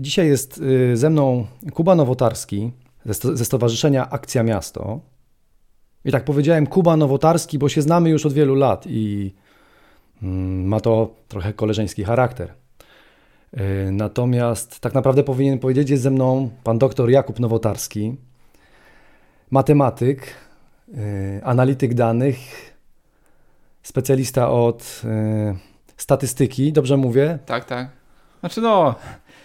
Dzisiaj jest y, ze mną Kuba Nowotarski ze Stowarzyszenia Akcja Miasto. I tak powiedziałem Kuba Nowotarski, bo się znamy już od wielu lat i mm, ma to trochę koleżeński charakter. Y, natomiast tak naprawdę powinien powiedzieć, jest ze mną pan doktor Jakub Nowotarski, matematyk, y, analityk danych, specjalista od statystyki, dobrze mówię? Tak, tak. Znaczy no,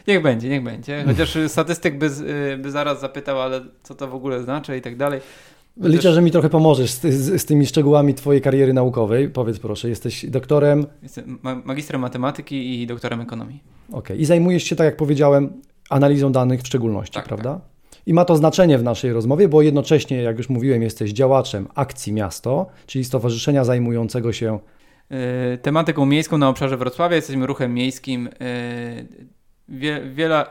niech będzie, niech będzie. Chociaż statystyk by, y, by zaraz zapytał, ale co to w ogóle znaczy i tak dalej. Liczę, że mi trochę pomożesz z, z, z, tymi szczegółami Twojej kariery naukowej. Powiedz proszę, jesteś doktorem. Jestem magistrem matematyki i doktorem ekonomii. Okej, okay. i zajmujesz się, tak jak powiedziałem, analizą danych w szczególności, tak, prawda? Tak. I ma to znaczenie w naszej rozmowie, bo jednocześnie, jak już mówiłem, jesteś działaczem akcji Miasto, czyli stowarzyszenia zajmującego się Y, tematyką miejską na obszarze Wrocławia, jesteśmy ruchem miejskim. Wie,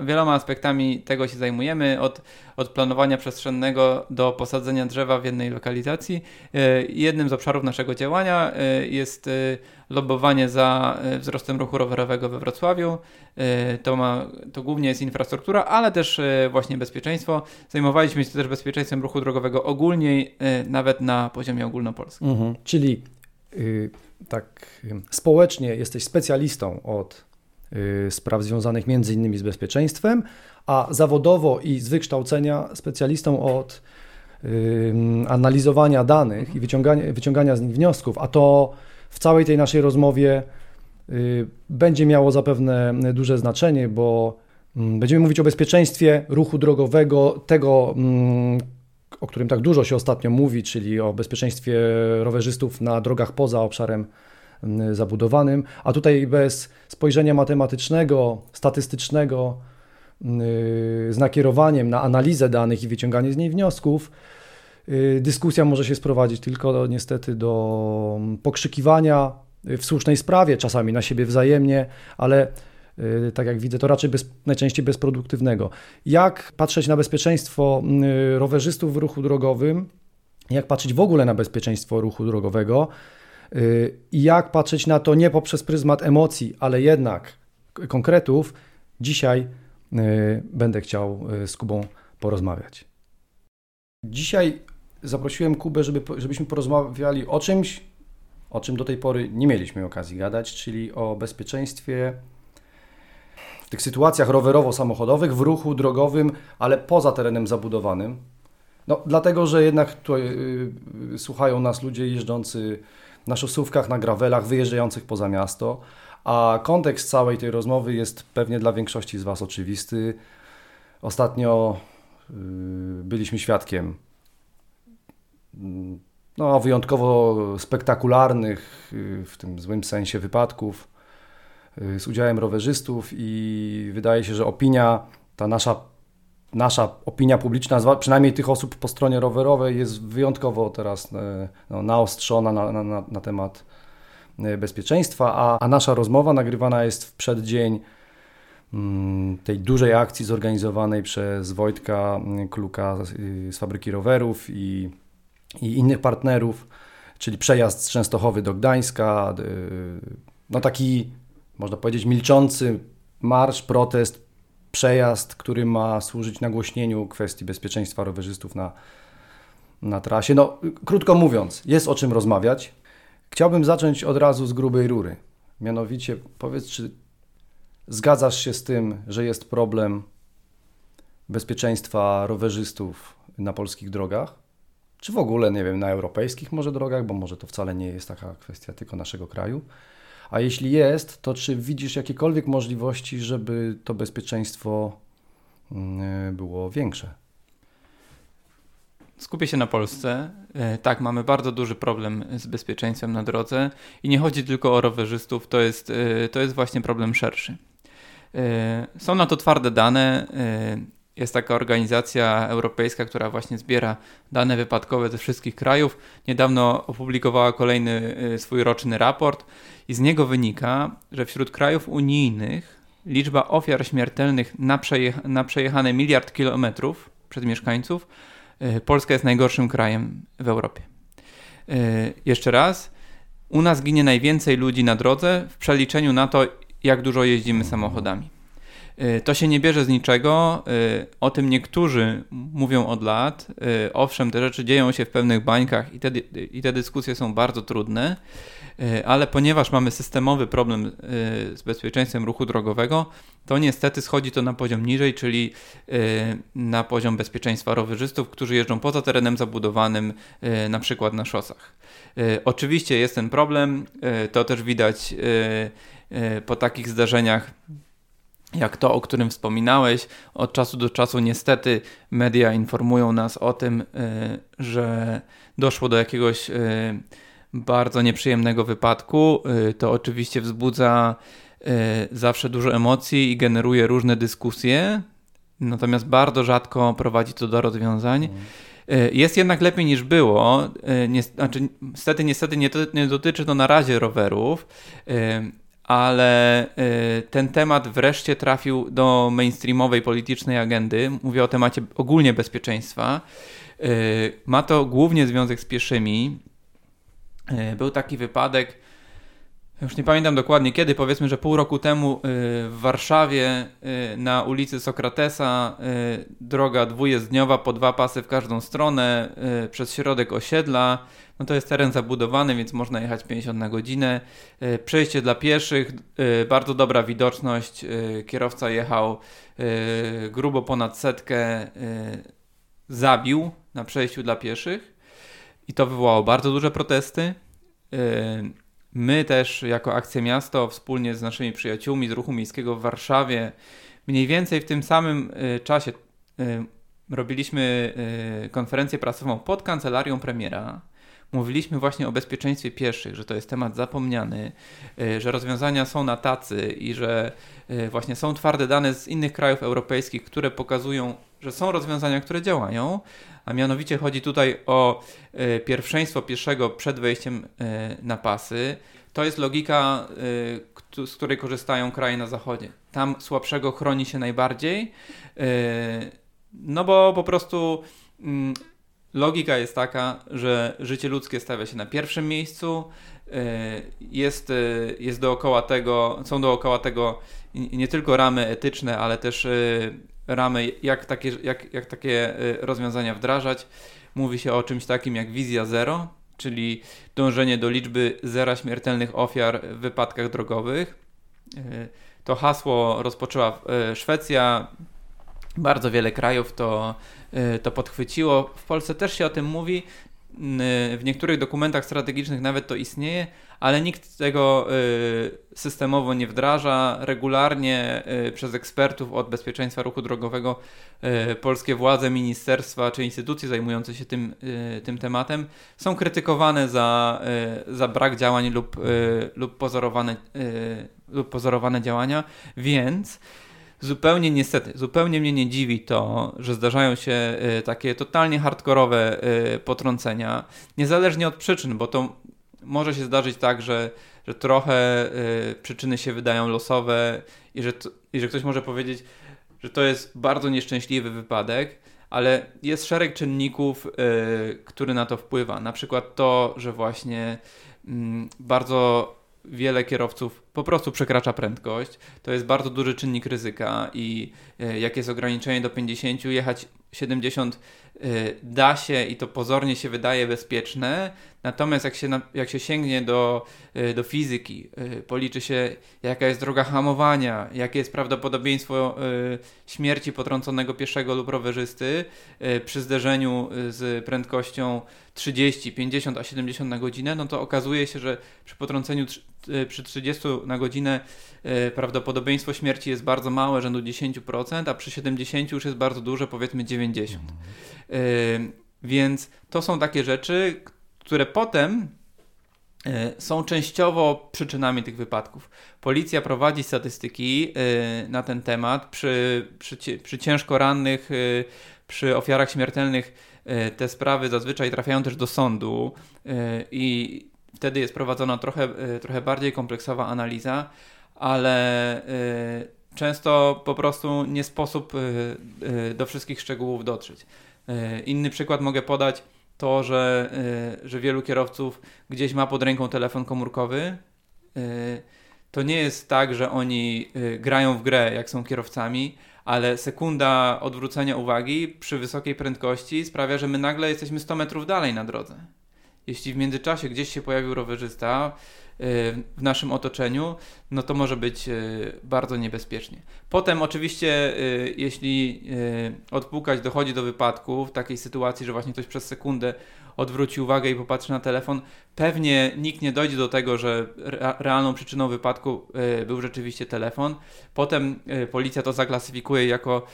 wieloma aspektami tego się zajmujemy, od, od planowania przestrzennego do posadzenia drzewa w jednej lokalizacji. Y, jednym z obszarów naszego działania jest lobowanie za wzrostem ruchu rowerowego we Wrocławiu. To, ma, to głównie jest infrastruktura, ale też właśnie bezpieczeństwo. Zajmowaliśmy się też bezpieczeństwem ruchu drogowego ogólniej, nawet na poziomie ogólnopolskim. Mhm. Czyli y, tak społecznie jesteś specjalistą od spraw związanych innymi z bezpieczeństwem, a zawodowo i z wykształcenia specjalistą od analizowania danych i wyciągania, wyciągania z nich wniosków, a to w całej tej naszej rozmowie y, będzie miało zapewne duże znaczenie, bo będziemy mówić o bezpieczeństwie ruchu drogowego, tego, o którym tak dużo się ostatnio mówi, czyli o bezpieczeństwie rowerzystów na drogach poza obszarem mm, zabudowanym, a tutaj bez spojrzenia matematycznego, statystycznego, mm, z nakierowaniem na analizę danych i wyciąganie z niej wniosków, y, dyskusja może się sprowadzić tylko niestety do pokrzykiwania w słusznej sprawie, czasami na siebie wzajemnie, ale Y, tak jak widzę, to raczej bez, najczęściej bezproduktywnego. Jak patrzeć na bezpieczeństwo y, rowerzystów w ruchu drogowym, jak patrzeć w ogóle na bezpieczeństwo ruchu drogowego? y, i jak patrzeć na to nie poprzez pryzmat emocji, ale jednak konkretów, dzisiaj będę chciał z Kubą porozmawiać. Dzisiaj zaprosiłem Kubę, żeby, żebyśmy porozmawiali o czymś, o czym do tej pory nie mieliśmy okazji gadać, czyli o bezpieczeństwie w tych sytuacjach rowerowo-samochodowych, w ruchu drogowym, ale poza terenem zabudowanym. No, dlatego, że jednak tutaj, yy, słuchają nas ludzie jeżdżący na szosówkach, na grawelach, wyjeżdżających poza miasto, a kontekst całej tej rozmowy jest pewnie dla większości z Was oczywisty. Ostatnio yy, byliśmy świadkiem no, wyjątkowo spektakularnych, yy, w tym złym sensie, wypadków Y, z udziałem rowerzystów i wydaje się, że opinia, ta nasza, nasza opinia publiczna, przynajmniej tych osób po stronie rowerowej jest wyjątkowo teraz e, no, naostrzona na, na, na temat e, bezpieczeństwa, a, a nasza rozmowa nagrywana jest w przeddzień mm, tej dużej akcji zorganizowanej przez Wojtka mm, Kluka z fabryki rowerów i, i innych partnerów, czyli przejazd z Częstochowy do Gdańska, no taki można powiedzieć, milczący marsz, protest, przejazd, który ma służyć nagłośnieniu kwestii bezpieczeństwa rowerzystów na, na trasie. No, krótko mówiąc, jest o czym rozmawiać. Chciałbym zacząć od razu z grubej rury. Mianowicie, powiedz, czy zgadzasz się z tym, że jest problem bezpieczeństwa rowerzystów na polskich drogach? Czy w ogóle, nie wiem, na europejskich może drogach, bo może to wcale nie jest taka kwestia tylko naszego kraju. A jeśli jest, to czy widzisz jakiekolwiek możliwości, żeby to bezpieczeństwo mm, było większe? Skupię się na Polsce. E, tak, mamy bardzo duży problem z bezpieczeństwem na drodze i nie chodzi tylko o rowerzystów, to jest, e, to jest właśnie problem szerszy. E, są na to twarde dane. Jest taka organizacja europejska, która właśnie zbiera dane wypadkowe ze wszystkich krajów. Niedawno opublikowała kolejny swój roczny raport i z niego wynika, że wśród krajów unijnych liczba ofiar śmiertelnych na, na przejechane miliard kilometrów przez mieszkańców yy, Polska jest najgorszym krajem w Europie. Yy, jeszcze raz, u nas ginie najwięcej ludzi na drodze w przeliczeniu na to, jak dużo jeździmy samochodami. To się nie bierze z niczego. O tym niektórzy mówią od lat. Owszem, te rzeczy dzieją się w pewnych bańkach i te, i te dyskusje są bardzo trudne, ale ponieważ mamy systemowy problem z bezpieczeństwem ruchu drogowego, to niestety schodzi to na poziom niżej, czyli na poziom bezpieczeństwa rowerzystów, którzy jeżdżą poza terenem zabudowanym, na przykład na szosach. Oczywiście jest ten problem, to też widać po takich zdarzeniach jak to, o którym wspominałeś. Od czasu do czasu niestety media informują nas o tym, y, że doszło do jakiegoś y, bardzo nieprzyjemnego wypadku. Y, to oczywiście wzbudza zawsze dużo emocji i generuje różne dyskusje, natomiast bardzo rzadko prowadzi to do rozwiązań. Jest jednak lepiej niż było. Znaczy, niestety, niestety nie, nie dotyczy to na razie rowerów ale y, ten temat wreszcie trafił do mainstreamowej politycznej agendy. Mówię o temacie ogólnie bezpieczeństwa. Y, ma to głównie związek z pieszymi. Y, był taki wypadek, już nie pamiętam dokładnie kiedy, powiedzmy, że pół roku temu w Warszawie na ulicy Sokratesa droga dwujezdniowa po dwa pasy w każdą stronę przez środek osiedla no to jest teren zabudowany, więc można jechać 50 na godzinę. Przejście dla pieszych, bardzo dobra widoczność. Kierowca jechał grubo ponad setkę, zabił na przejściu dla pieszych i to wywołało bardzo duże protesty. My też jako Akcja Miasto wspólnie z naszymi przyjaciółmi z ruchu miejskiego w Warszawie mniej więcej w tym samym czasie robiliśmy konferencję prasową pod kancelarią premiera. Mówiliśmy właśnie o bezpieczeństwie pieszych, że to jest temat zapomniany, y, że rozwiązania są na tacy i że y, właśnie są twarde dane z innych krajów europejskich, które pokazują, że są rozwiązania, które działają, a mianowicie chodzi tutaj o y, pierwszeństwo pieszego przed wejściem na pasy. To jest logika, z której korzystają kraje na zachodzie. Tam słabszego chroni się najbardziej, no bo po prostu mm, Logika jest taka, że życie ludzkie stawia się na pierwszym miejscu, e, jest, e, jest dookoła tego, są dookoła tego nie tylko ramy etyczne, ale też e, ramy, jak takie, jak, jak takie rozwiązania wdrażać. Mówi się o czymś takim jak wizja zero, czyli dążenie do liczby zera śmiertelnych ofiar w wypadkach drogowych. To hasło rozpoczęła Szwecja, bardzo wiele krajów to to podchwyciło. W Polsce też się o tym mówi. Y, w niektórych dokumentach strategicznych nawet to istnieje, ale nikt tego y, systemowo nie wdraża. Regularnie przez ekspertów od bezpieczeństwa ruchu drogowego polskie władze, ministerstwa czy instytucje zajmujące się tym, tym tematem są krytykowane za, za brak działań lub, lub, pozorowane, lub pozorowane działania, więc zupełnie niestety, zupełnie mnie nie dziwi to, że zdarzają się y, takie totalnie hardkorowe y, potrącenia, niezależnie od przyczyn, bo to może się zdarzyć tak, że, że trochę y, przyczyny się wydają losowe i że, to, i że ktoś może powiedzieć, że to jest bardzo nieszczęśliwy wypadek, ale jest szereg czynników, który na to wpływa. Na przykład to, że właśnie mm, bardzo wiele kierowców po prostu przekracza prędkość. To jest bardzo duży czynnik ryzyka i e, jak jest ograniczenie do 50, jechać 70 e, da się i to pozornie się wydaje bezpieczne, natomiast jak się, jak się sięgnie do, e, do fizyki, policzy się jaka jest droga hamowania, jakie jest prawdopodobieństwo śmierci potrąconego pieszego lub rowerzysty przy zderzeniu z prędkością 30, 50 a 70 na godzinę, no to okazuje się, że przy potrąceniu przy 30 na godzinę e, prawdopodobieństwo śmierci jest bardzo małe, rzędu 10%, a przy 70 już jest bardzo duże, powiedzmy 90%. E, więc to są takie rzeczy, które potem e, są częściowo przyczynami tych wypadków. Policja prowadzi statystyki na ten temat. Przy, przy, przy ciężko rannych, przy ofiarach śmiertelnych te sprawy zazwyczaj trafiają też do sądu i wtedy jest prowadzona trochę, trochę bardziej kompleksowa analiza, ale często po prostu nie sposób do wszystkich szczegółów dotrzeć. Inny przykład mogę podać to, że, że wielu kierowców gdzieś ma pod ręką telefon komórkowy. to nie jest tak, że oni grają w grę, jak są kierowcami, ale sekunda odwrócenia uwagi przy wysokiej prędkości sprawia, że my nagle jesteśmy 100 metrów dalej na drodze. Jeśli w międzyczasie gdzieś się pojawił rowerzysta, w naszym otoczeniu, no to może być e, bardzo niebezpiecznie. Potem oczywiście, e, jeśli e, odpukać dochodzi do wypadku w takiej sytuacji, że właśnie ktoś przez sekundę odwróci uwagę i popatrzy na telefon, pewnie nikt nie dojdzie do tego, że realną przyczyną wypadku był rzeczywiście telefon. Potem policja to zaklasyfikuje jako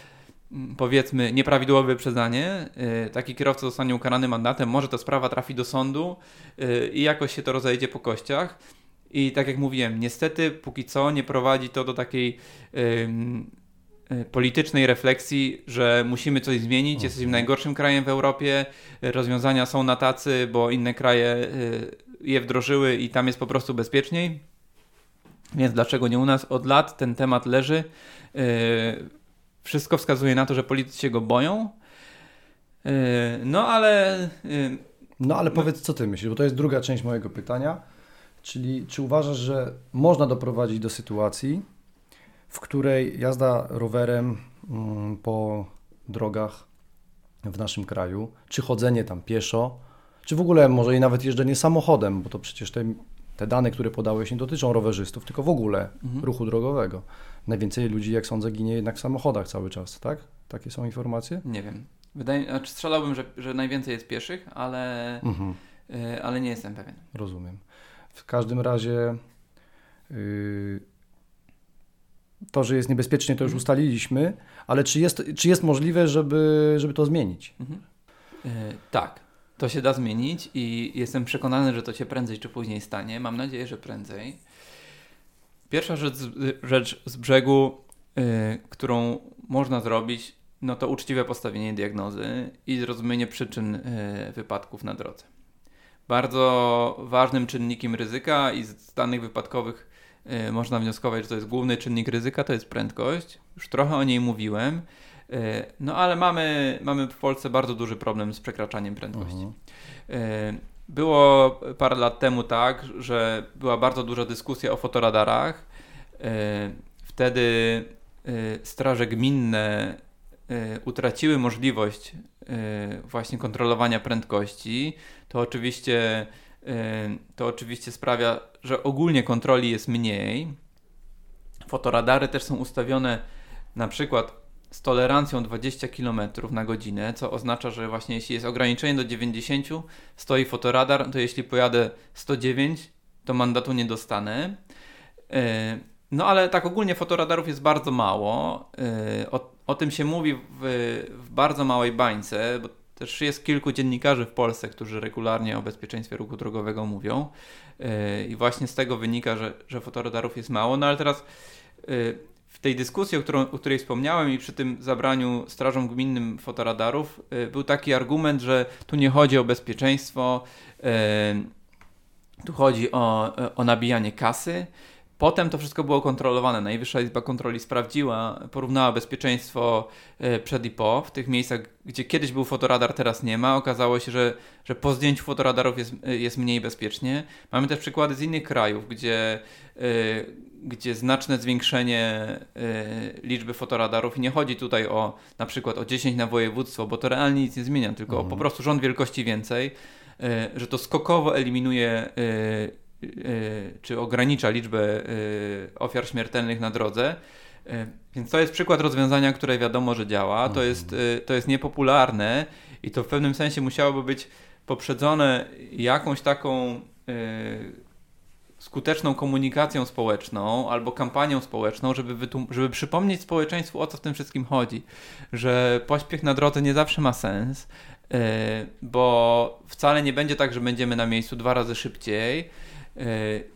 powiedzmy nieprawidłowe wyprzedzanie, taki kierowca zostanie ukarany mandatem, może ta sprawa trafi do sądu i jakoś się to rozejdzie po kościach. I tak jak mówiłem, niestety póki co nie prowadzi to do takiej yy, politycznej refleksji, że musimy coś zmienić, mhm. jesteśmy najgorszym krajem w Europie, rozwiązania są na tacy, bo inne kraje je wdrożyły i tam jest po prostu bezpieczniej. Więc dlaczego nie u nas? Od lat ten temat leży. Wszystko wskazuje na to, że politycy się go boją. No ale. No ale powiedz, co ty myślisz, bo to jest druga część mojego pytania. Czyli czy uważasz, że można doprowadzić do sytuacji, w której jazda rowerem mm, po drogach w naszym kraju, czy chodzenie tam pieszo, czy w ogóle może i nawet jeżdżenie samochodem, bo to przecież te, te dane, które podałeś, nie dotyczą rowerzystów, tylko w ogóle mhm. ruchu drogowego. Najwięcej ludzi, jak sądzę, ginie jednak w samochodach cały czas, tak? Takie są informacje? Nie wiem. Wydaje, znaczy strzelałbym, że, że najwięcej jest pieszych, ale, mhm. y, ale nie jestem pewien. Rozumiem. W każdym razie yy, to, że jest niebezpiecznie, to już mhm. ustaliliśmy, ale czy jest, czy jest możliwe, żeby, żeby to zmienić? Mhm. Yy, tak, to się da zmienić i jestem przekonany, że to się prędzej czy później stanie. Mam nadzieję, że prędzej. Pierwsza rzecz, rzecz z brzegu, yy, którą można zrobić, no to uczciwe postawienie diagnozy i zrozumienie przyczyn yy, wypadków na drodze. Bardzo ważnym czynnikiem ryzyka i z danych wypadkowych y, można wnioskować, że to jest główny czynnik ryzyka, to jest prędkość. Już trochę o niej mówiłem. Y, no ale mamy, mamy w Polsce bardzo duży problem z przekraczaniem prędkości. Mhm. Było parę lat temu tak, że była bardzo duża dyskusja o fotoradarach. Wtedy straże gminne utraciły możliwość właśnie kontrolowania prędkości to oczywiście, to oczywiście sprawia, że ogólnie kontroli jest mniej. Fotoradary też są ustawione na przykład z tolerancją 20 km na godzinę, co oznacza, że właśnie jeśli jest ograniczenie do 90, stoi fotoradar, to jeśli pojadę 109, to mandatu nie dostanę. Y, no ale tak ogólnie fotoradarów jest bardzo mało. Y, o, o tym się mówi w, w bardzo małej bańce, bo też jest kilku dziennikarzy w Polsce, którzy regularnie o bezpieczeństwie ruchu drogowego mówią yy, i właśnie z tego wynika, że, że fotoradarów jest mało. No ale teraz tej dyskusji, o, którą, o, której wspomniałem i przy tym zabraniu strażom gminnym fotoradarów, yy, był taki argument, że tu nie chodzi o bezpieczeństwo, tu chodzi o, o nabijanie kasy. Potem to wszystko było kontrolowane. Najwyższa Izba Kontroli sprawdziła, porównała bezpieczeństwo e, przed i po. W tych miejscach, gdzie kiedyś był fotoradar, teraz nie ma. Okazało się, że, że po zdjęciu fotoradarów jest, e, jest mniej bezpiecznie. Mamy też przykłady z innych krajów, gdzie, e, gdzie znaczne zwiększenie liczby fotoradarów i nie chodzi tutaj o na przykład o 10 na województwo, bo to realnie nic nie zmienia, tylko mhm. po prostu rząd wielkości więcej, że to skokowo eliminuje czy ogranicza liczbę y, ofiar śmiertelnych na drodze. Y, więc to jest przykład rozwiązania, które wiadomo, że działa. To jest, to jest niepopularne i to w pewnym sensie musiałoby być poprzedzone jakąś taką skuteczną komunikacją społeczną albo kampanią społeczną, żeby, żeby przypomnieć społeczeństwu o co w tym wszystkim chodzi. Że pośpiech na drodze nie zawsze ma sens, bo wcale nie będzie tak, że będziemy na miejscu dwa razy szybciej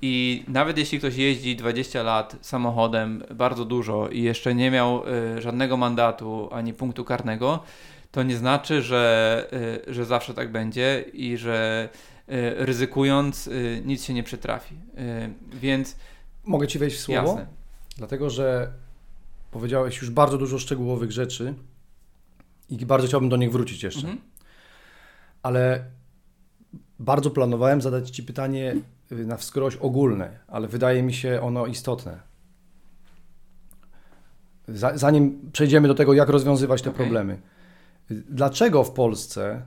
i nawet jeśli ktoś jeździ 20 lat samochodem bardzo dużo i jeszcze nie miał e, żadnego mandatu ani punktu karnego, to nie znaczy, że, e, że zawsze tak będzie i że e, ryzykując nic się nie przytrafi. Więc. Mogę ci wejść w słowo? Jasne. Dlatego, że powiedziałeś już bardzo dużo szczegółowych rzeczy i bardzo chciałbym do nich wrócić jeszcze. Mhm. Ale bardzo planowałem zadać Ci pytanie, na wskroś ogólne, ale wydaje mi się ono istotne. Zanim przejdziemy do tego, jak rozwiązywać te okay. problemy. Dlaczego w Polsce,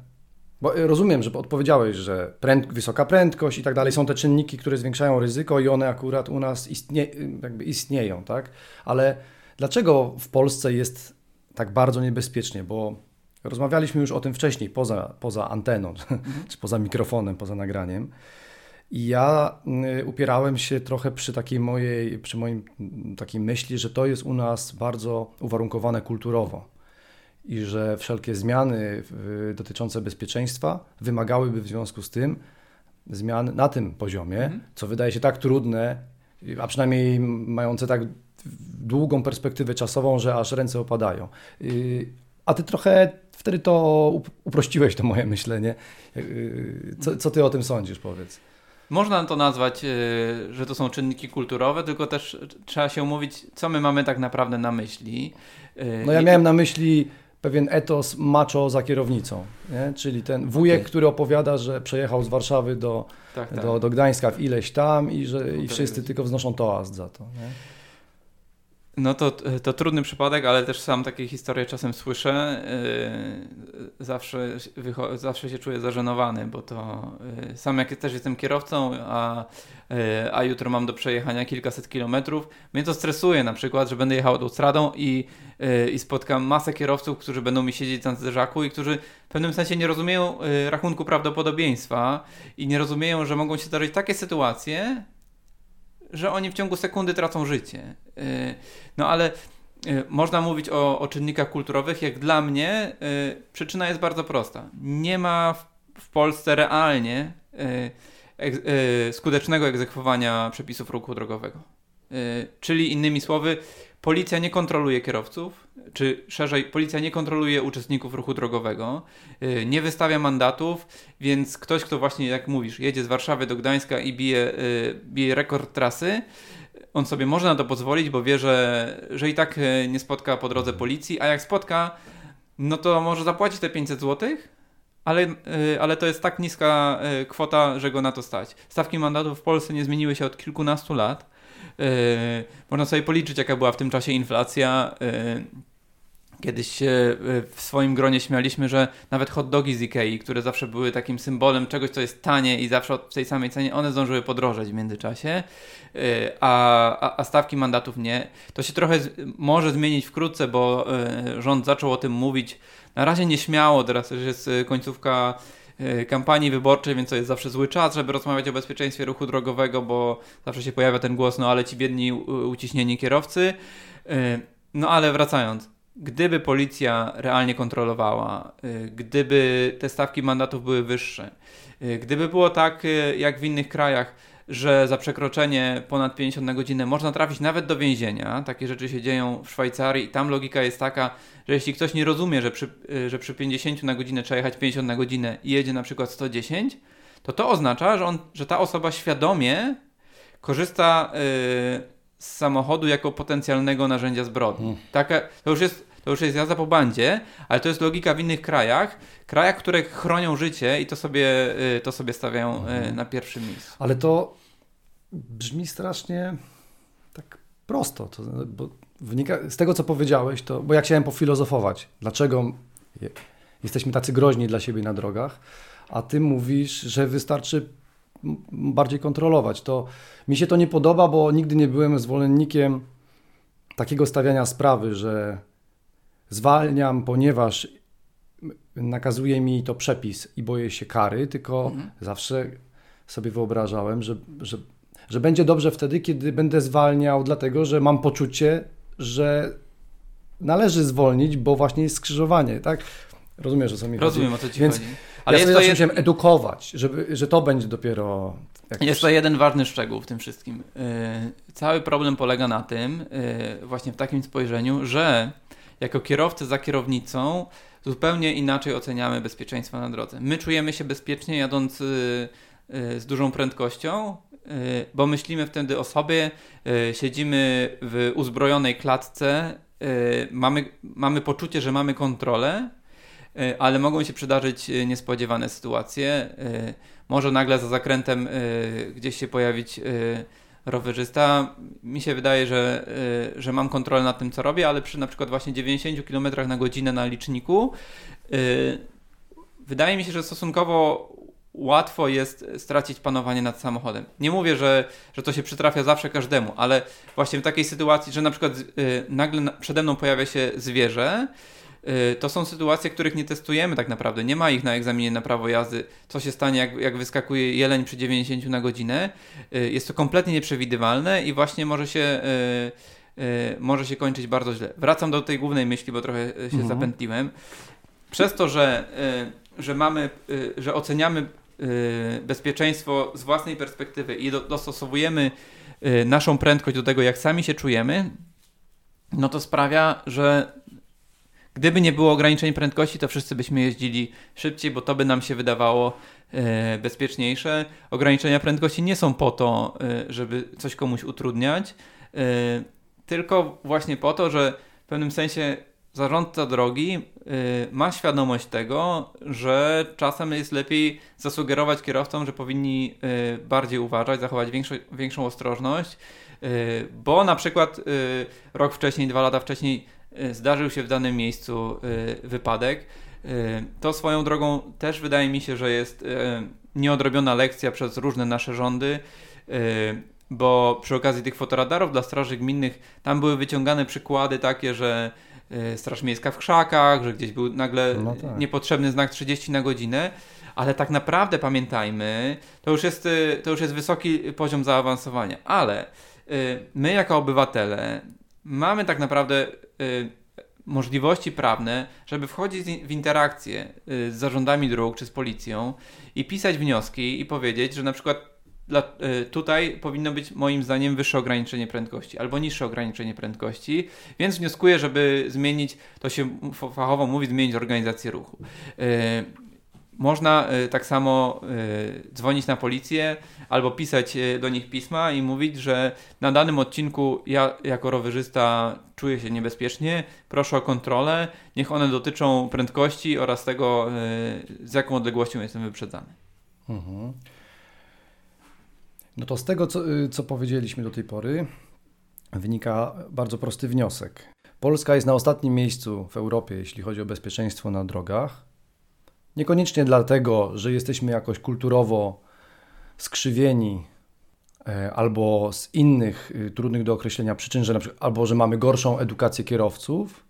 bo rozumiem, że odpowiedziałeś, że pręd, wysoka prędkość i tak dalej są te czynniki, które zwiększają ryzyko i one akurat u nas istnie, jakby istnieją, tak? Ale dlaczego w Polsce jest tak bardzo niebezpiecznie? Bo rozmawialiśmy już o tym wcześniej, poza, poza anteną, mhm. czy poza mikrofonem, poza nagraniem. I ja y, upierałem się trochę przy takiej mojej, przy moim takiej myśli, że to jest u nas bardzo uwarunkowane kulturowo i że wszelkie zmiany dotyczące bezpieczeństwa wymagałyby w związku z tym zmian na tym poziomie, mhm. co wydaje się tak trudne, a przynajmniej mające tak długą perspektywę czasową, że aż ręce opadają. Y, a ty trochę wtedy to uprościłeś to moje myślenie. Y, co, co ty o tym sądzisz, powiedz? Można to nazwać, y, że to są czynniki kulturowe, tylko też trzeba się umówić, co my mamy tak naprawdę na myśli. No ja miałem na myśli pewien etos macho za kierownicą, nie? czyli ten wujek, okay. który opowiada, że przejechał z Warszawy do, tak, tak. do, do Gdańska w ileś tam i że i wszyscy tylko wznoszą toast za to. Nie? No to, to trudny przypadek, ale też sam takie historie czasem słyszę. Yy, zawsze, zawsze się czuję zażenowany, bo to yy, sam jak też jestem kierowcą, a, yy, a jutro mam do przejechania kilkaset kilometrów, mnie to stresuje na przykład, że będę jechał autostradą i, i spotkam masę kierowców, którzy będą mi siedzieć na zderzaku i którzy w pewnym sensie nie rozumieją rachunku prawdopodobieństwa i nie rozumieją, że mogą się zdarzyć takie sytuacje, że oni w ciągu sekundy tracą życie. Y, no ale y, można mówić o, o czynnikach kulturowych. Jak dla mnie y, przyczyna jest bardzo prosta. Nie ma w, w Polsce realnie skutecznego egzekwowania przepisów ruchu drogowego. Czyli innymi słowy, policja nie kontroluje kierowców, czy szerzej, policja nie kontroluje uczestników ruchu drogowego, y, nie wystawia mandatów, więc ktoś, kto właśnie, jak mówisz, jedzie z Warszawy do Gdańska i bije, y, bije rekord trasy, on sobie może na to pozwolić, bo wie, że, że i tak y, nie spotka po drodze policji, a jak spotka, no to może zapłacić te 500 zł, ale, ale to jest tak niska kwota, że go na to stać. Stawki mandatów w Polsce nie zmieniły się od kilkunastu lat. Można sobie policzyć, jaka była w tym czasie inflacja. Kiedyś się e, w swoim gronie śmialiśmy, że nawet hot dogi z Ikei, które zawsze były takim symbolem czegoś, co jest tanie i zawsze w tej samej cenie, one zdążyły podrożeć w międzyczasie, e, a, a, stawki mandatów nie. To się trochę może zmienić wkrótce, bo e, rząd zaczął o tym mówić. Na razie nieśmiało, teraz już jest końcówka kampanii wyborczej, więc to jest zawsze zły czas, żeby rozmawiać o bezpieczeństwie ruchu drogowego, bo zawsze się pojawia ten głos, no ale ci biedni uciśnieni kierowcy. No ale wracając, gdyby policja realnie kontrolowała, y, gdyby te stawki mandatów były wyższe, y, gdyby było tak y, jak w innych krajach, że za przekroczenie ponad 50 na godzinę można trafić nawet do więzienia, takie rzeczy się dzieją w Szwajcarii i tam logika jest taka, że jeśli ktoś nie rozumie, że przy, że przy 50 na godzinę trzeba jechać 50 na godzinę i jedzie na przykład 110, to to oznacza, że, on, że ta osoba świadomie korzysta z samochodu jako potencjalnego narzędzia zbrodni. Hmm. Taka, to już jest to już jest jazda po bandzie, ale to jest logika w innych krajach, krajach, które chronią życie i to sobie, y, to sobie stawiają y, mhm. na pierwszym miejscu. Ale to brzmi strasznie tak prosto, to, bo wynika z tego, co powiedziałeś, to, bo ja chciałem pofilozofować, dlaczego jesteśmy tacy groźni dla siebie na drogach, a ty mówisz, że wystarczy bardziej kontrolować. To mi się to nie podoba, bo nigdy nie byłem zwolennikiem takiego stawiania sprawy, że zwalniam, ponieważ nakazuje mi to przepis i boję się kary, tylko mhm. zawsze sobie wyobrażałem, że, że, że będzie dobrze wtedy, kiedy będę zwalniał, dlatego że mam poczucie, że należy zwolnić, bo właśnie jest skrzyżowanie, tak? Rozumiesz, o co mi Rozumiem, chodzi. o co ci Więc chodzi. Ale ja jest to jed... musiałem edukować, żeby, że to będzie dopiero... Jest to jeden ważny szczegół w tym wszystkim. Yy, cały problem polega na tym, yy, właśnie w takim spojrzeniu, że jako kierowcy za kierownicą zupełnie inaczej oceniamy bezpieczeństwo na drodze. My czujemy się bezpiecznie jadąc y, y, z dużą prędkością, y, bo myślimy wtedy o sobie, siedzimy w uzbrojonej klatce, mamy, mamy poczucie, że mamy kontrolę ale mogą się przydarzyć niespodziewane sytuacje. Może nagle za zakrętem gdzieś się pojawić rowerzysta. Mi się wydaje, że, że mam kontrolę nad tym, co robię, ale przy na przykład właśnie 90 km na godzinę na liczniku wydaje mi się, że stosunkowo łatwo jest stracić panowanie nad samochodem. Nie mówię, że, że to się przytrafia zawsze każdemu, ale właśnie w takiej sytuacji, że na przykład nagle na, przede mną pojawia się zwierzę, to są sytuacje, których nie testujemy tak naprawdę. Nie ma ich na egzaminie na prawo jazdy. Co się stanie, jak, jak wyskakuje jeleń przy 90 na godzinę? Y, jest to kompletnie nieprzewidywalne i właśnie może się, y, y, może się kończyć bardzo źle. Wracam do tej głównej myśli, bo trochę się mhm. zapętliłem. Przez to, że, y, że mamy, że oceniamy Y, bezpieczeństwo z własnej perspektywy i do, dostosowujemy y, naszą prędkość do tego, jak sami się czujemy, no to sprawia, że gdyby nie było ograniczeń prędkości, to wszyscy byśmy jeździli szybciej, bo to by nam się wydawało y, bezpieczniejsze. Ograniczenia prędkości nie są po to, żeby coś komuś utrudniać, tylko właśnie po to, że w pewnym sensie zarządca drogi ma świadomość tego, że czasem jest lepiej zasugerować kierowcom, że powinni bardziej uważać, zachować większą, ostrożność, bo na przykład rok wcześniej, dwa lata wcześniej zdarzył się w danym miejscu wypadek. To swoją drogą też wydaje mi się, że jest nieodrobiona lekcja przez różne nasze rządy bo przy okazji tych fotoradarów dla straży gminnych tam były wyciągane przykłady takie, że Y, Straż Miejska w krzakach, że gdzieś był nagle no tak. niepotrzebny znak 30 na godzinę, ale tak naprawdę pamiętajmy, to już jest, y, to już jest wysoki poziom zaawansowania, ale y, my jako obywatele mamy tak naprawdę możliwości prawne, żeby wchodzić w interakcję z zarządami dróg czy z policją i pisać wnioski i powiedzieć, że na przykład dla, y, tutaj powinno być moim zdaniem wyższe ograniczenie prędkości albo niższe ograniczenie prędkości, więc wnioskuję, żeby zmienić, to się fachowo mówi, zmienić organizację ruchu. Y, można y, tak samo dzwonić na policję albo pisać do nich pisma i mówić, że na danym odcinku ja jako rowerzysta czuję się niebezpiecznie, proszę o kontrolę, niech one dotyczą prędkości oraz tego, z jaką odległością jestem wyprzedzany. Mhm. No to z tego, co, y, co powiedzieliśmy do tej pory, wynika bardzo prosty wniosek. Polska jest na ostatnim miejscu w Europie, jeśli chodzi o bezpieczeństwo na drogach. Niekoniecznie dlatego, że jesteśmy jakoś kulturowo skrzywieni e, albo z innych y, trudnych do określenia przyczyn, że na przykład, albo że mamy gorszą edukację kierowców,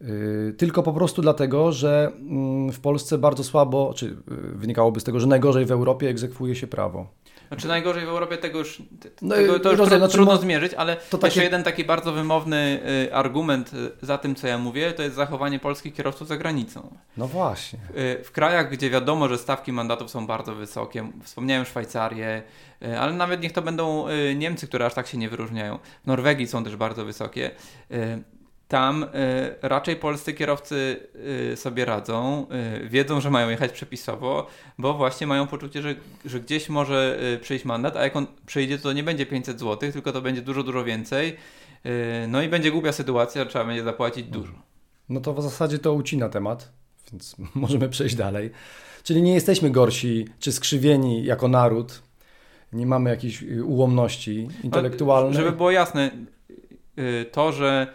y, tylko po prostu dlatego, że mm, w Polsce bardzo słabo, czy wynikałoby z tego, że najgorzej w Europie egzekwuje się prawo. Znaczy najgorzej w Europie tego już, no tego, to już rozumiem, znaczy, trudno zmierzyć, ale to takie... jeszcze jeden taki bardzo wymowny y, argument y, za tym, co ja mówię, to jest zachowanie polskich kierowców za granicą. No właśnie. Y, w krajach, gdzie wiadomo, że stawki mandatów są bardzo wysokie, wspomniałem Szwajcarię, ale nawet niech to będą Niemcy, które aż tak się nie wyróżniają. W Norwegii są też bardzo wysokie tam y, raczej polscy kierowcy y, sobie radzą, y, wiedzą, że mają jechać przepisowo, bo właśnie mają poczucie, że, że gdzieś może przyjść mandat, a jak on przyjdzie, to nie będzie 500 zł, tylko to będzie dużo, dużo więcej. No i będzie głupia sytuacja, trzeba będzie zapłacić dużo. No to w zasadzie to ucina temat, więc możemy przejść dalej. Czyli nie jesteśmy gorsi czy skrzywieni jako naród, nie mamy jakiejś y, ułomności intelektualnej. żeby było jasne, to, że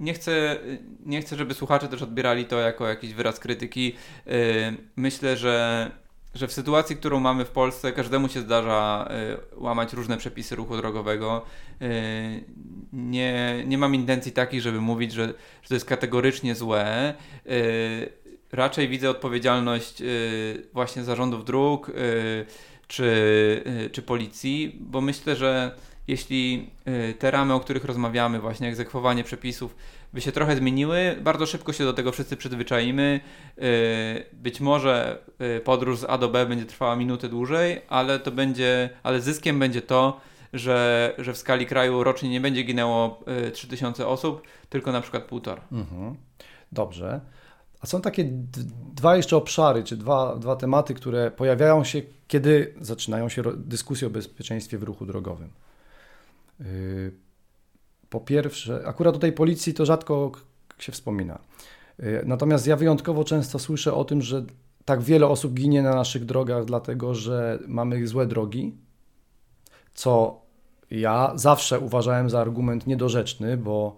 nie chcę, nie chcę, żeby słuchacze też odbierali to jako jakiś wyraz krytyki. Y, myślę, że, że w sytuacji, którą mamy w Polsce, każdemu się zdarza y, łamać różne przepisy ruchu drogowego. Y, nie, nie mam intencji takich, żeby mówić, że, że to jest kategorycznie złe. Raczej widzę odpowiedzialność właśnie zarządów dróg czy, czy policji, bo myślę, że jeśli y, te ramy, o których rozmawiamy, właśnie egzekwowanie przepisów, by się trochę zmieniły, bardzo szybko się do tego wszyscy przyzwyczaimy. Y, być może y, podróż z A do B będzie trwała minutę dłużej, ale to będzie, ale zyskiem będzie to, że, że w skali kraju rocznie nie będzie ginęło 3000 osób, tylko na przykład półtora. Mhm. Dobrze. A są takie dwa jeszcze obszary, czy dwa, dwa tematy, które pojawiają się, kiedy zaczynają się dyskusje o bezpieczeństwie w ruchu drogowym. Y, po pierwsze, akurat o tej policji to rzadko się wspomina. Natomiast ja wyjątkowo często słyszę o tym, że tak wiele osób ginie na naszych drogach, dlatego że mamy złe drogi, co ja zawsze uważałem za argument niedorzeczny, bo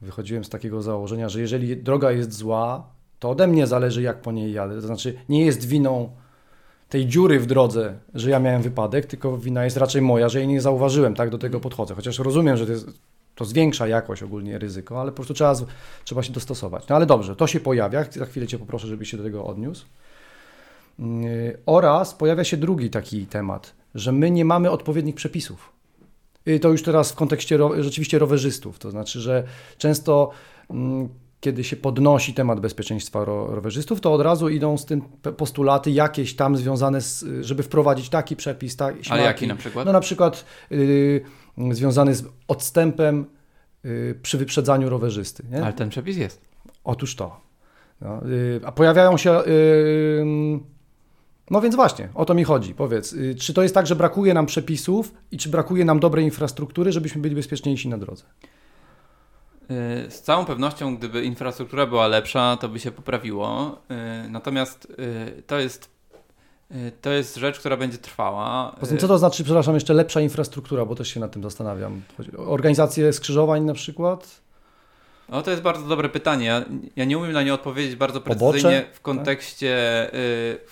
wychodziłem z takiego założenia, że jeżeli droga jest zła, to ode mnie zależy, jak po niej jadę. To znaczy, nie jest winą tej dziury w drodze, że ja miałem wypadek, tylko wina jest raczej moja, że jej nie zauważyłem, tak do tego podchodzę. Chociaż rozumiem, że to, jest, to zwiększa jakoś ogólnie ryzyko, ale po prostu trzeba, trzeba się dostosować. No ale dobrze, to się pojawia, za chwilę Cię poproszę, żebyś się do tego odniósł. Yy, oraz pojawia się drugi taki temat, że my nie mamy odpowiednich przepisów. I to już teraz w kontekście ro, rzeczywiście rowerzystów, to znaczy, że często mm, kiedy się podnosi temat bezpieczeństwa ro, rowerzystów, to od razu idą z tym postulaty jakieś tam związane z, żeby wprowadzić taki przepis, tak, Ale jaki na przykład? No na przykład yy, związany z odstępem yy, przy wyprzedzaniu rowerzysty. Nie? Ale ten przepis jest. Otóż to. No, yy, a pojawiają się y, no więc właśnie, o to mi chodzi. Powiedz, y, czy to jest tak, że brakuje nam przepisów i czy brakuje nam dobrej infrastruktury, żebyśmy byli bezpieczniejsi na drodze? Y, z całą pewnością, gdyby infrastruktura była lepsza, to by się poprawiło. Y, natomiast to jest, to jest rzecz, która będzie trwała. Poza tym, co to znaczy, przepraszam, jeszcze lepsza infrastruktura, bo też się nad tym zastanawiam. Organizacje skrzyżowań na przykład? No to jest bardzo dobre pytanie. Ja, ja nie umiem na nie odpowiedzieć bardzo precyzyjnie w kontekście, tak?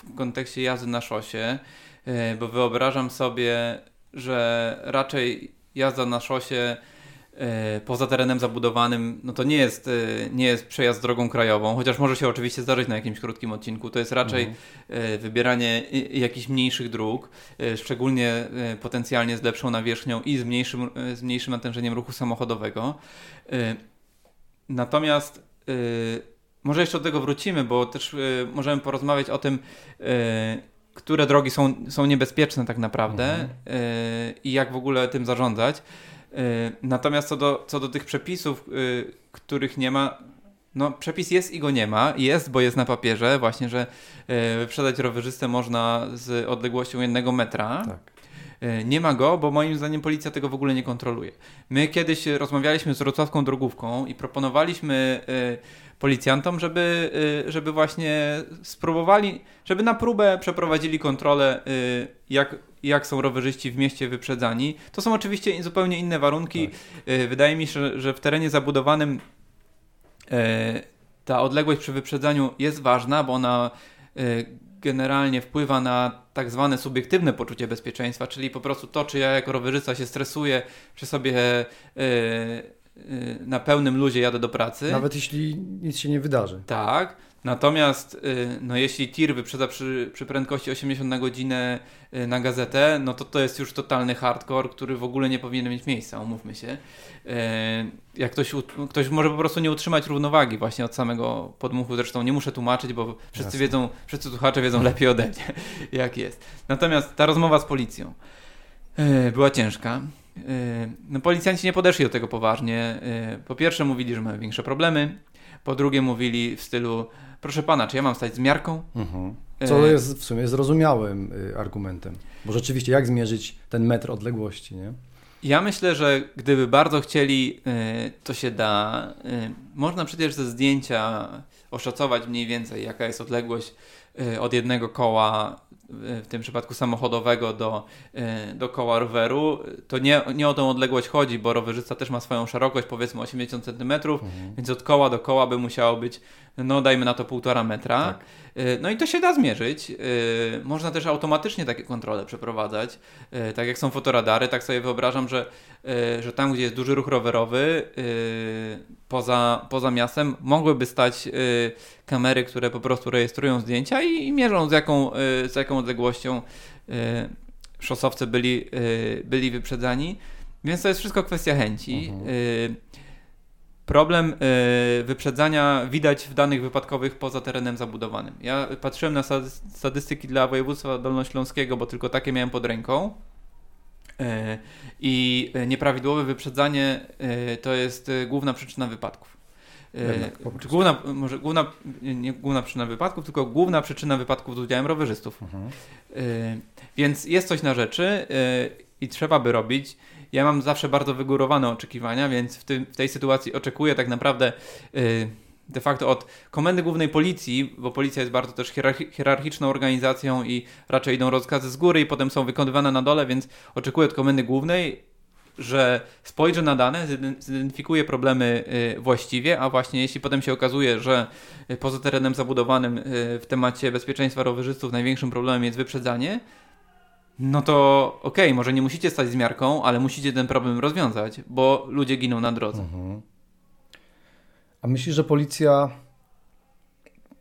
w kontekście jazdy na szosie, y, bo wyobrażam sobie, że raczej jazda na szosie y, poza terenem zabudowanym, no to nie jest, nie jest przejazd drogą krajową, chociaż może się oczywiście zdarzyć na jakimś krótkim odcinku. To jest raczej mhm. wybieranie jakichś mniejszych dróg, szczególnie potencjalnie z lepszą nawierzchnią i z mniejszym, z mniejszym natężeniem ruchu samochodowego. Natomiast może jeszcze do tego wrócimy, bo też możemy porozmawiać o tym, które drogi są, są niebezpieczne tak naprawdę mhm. I jak w ogóle tym zarządzać. Y, natomiast co do, co do tych przepisów, y, których nie ma, no przepis jest i go nie ma. Jest, bo jest na papierze właśnie, że wyprzedać rowerzystę można z odległością jednego metra. Tak. Nie ma go, bo moim zdaniem policja tego w ogóle nie kontroluje. My kiedyś rozmawialiśmy z wrocławską drogówką i proponowaliśmy policjantom, żeby, żeby właśnie spróbowali, żeby na próbę przeprowadzili kontrolę, jak, jak są rowerzyści w mieście wyprzedzani. To są oczywiście zupełnie inne warunki. Tak. Wydaje mi się, że w terenie zabudowanym ta odległość przy wyprzedzaniu jest ważna, bo ona generalnie wpływa na tak zwane subiektywne poczucie bezpieczeństwa, czyli po prostu to, czy ja jako rowerzysta się stresuję, czy sobie na pełnym luzie jadę do pracy. Nawet jeśli nic się nie wydarzy. Tak. Natomiast y, no, jeśli tir wyprzedza przy, przy prędkości 80 na godzinę y, na gazetę, no to to jest już totalny hardcore, który w ogóle nie powinien mieć miejsca, umówmy się. Y, jak ktoś, ktoś może po prostu nie utrzymać równowagi właśnie od samego podmuchu, zresztą nie muszę tłumaczyć, bo wszyscy Jasne. wiedzą, wszyscy słuchacze wiedzą lepiej ode mnie, jak jest. Natomiast ta rozmowa z policją była ciężka. No, policjanci nie podeszli do tego poważnie. Po pierwsze mówili, że mamy większe problemy, po drugie mówili w stylu proszę pana, czy ja mam stać z miarką? Mhm. Co e, jest w sumie zrozumiałym y, argumentem, bo rzeczywiście jak zmierzyć ten metr odległości, nie? Ja myślę, że gdyby bardzo chcieli, y, to się da. Y, można przecież ze zdjęcia oszacować mniej więcej, jaka jest odległość od jednego koła w tym przypadku samochodowego do, do koła roweru, to nie, nie o tą odległość chodzi, bo rowerzysta też ma swoją szerokość, powiedzmy 80 cm, mhm. więc od koła do koła by musiało być, no dajmy na to półtora metra. Tak. E, no i to się da zmierzyć. E, można też automatycznie takie kontrole przeprowadzać. Tak jak są fotoradary, tak sobie wyobrażam, że, że tam, gdzie jest duży ruch rowerowy, poza, poza miastem, mogłyby stać kamery, które po prostu rejestrują zdjęcia i, i mierzą z jaką, y, z jaką odległością y, szosowcy byli, y, byli wyprzedzani. Więc to jest wszystko kwestia chęci. Mhm. Problem wyprzedzania widać w danych wypadkowych poza terenem zabudowanym. Ja patrzyłem na statystyki dla województwa dolnośląskiego, bo tylko takie miałem pod ręką. I nieprawidłowe wyprzedzanie to jest główna przyczyna wypadków. Jednak, główna, może główna, nie główna przyczyna wypadków, tylko główna przyczyna wypadków z udziałem rowerzystów. Mhm. Więc jest coś na rzeczy i trzeba by robić. Ja mam zawsze bardzo wygórowane oczekiwania, więc w, tym, w tej sytuacji oczekuję tak naprawdę de facto od komendy głównej policji, bo policja jest bardzo też hierarchiczną organizacją i raczej idą rozkazy z góry i potem są wykonywane na dole, więc oczekuję od komendy głównej, że spojrzy na dane, zidentyfikuje problemy y, właściwie, a właśnie jeśli potem się okazuje, że poza terenem zabudowanym y, w temacie bezpieczeństwa rowerzystów największym problemem jest wyprzedzanie, no to okej, okay, może nie musicie stać z miarką, ale musicie ten problem rozwiązać, bo ludzie giną na drodze. Mhm. A myślisz, że policja,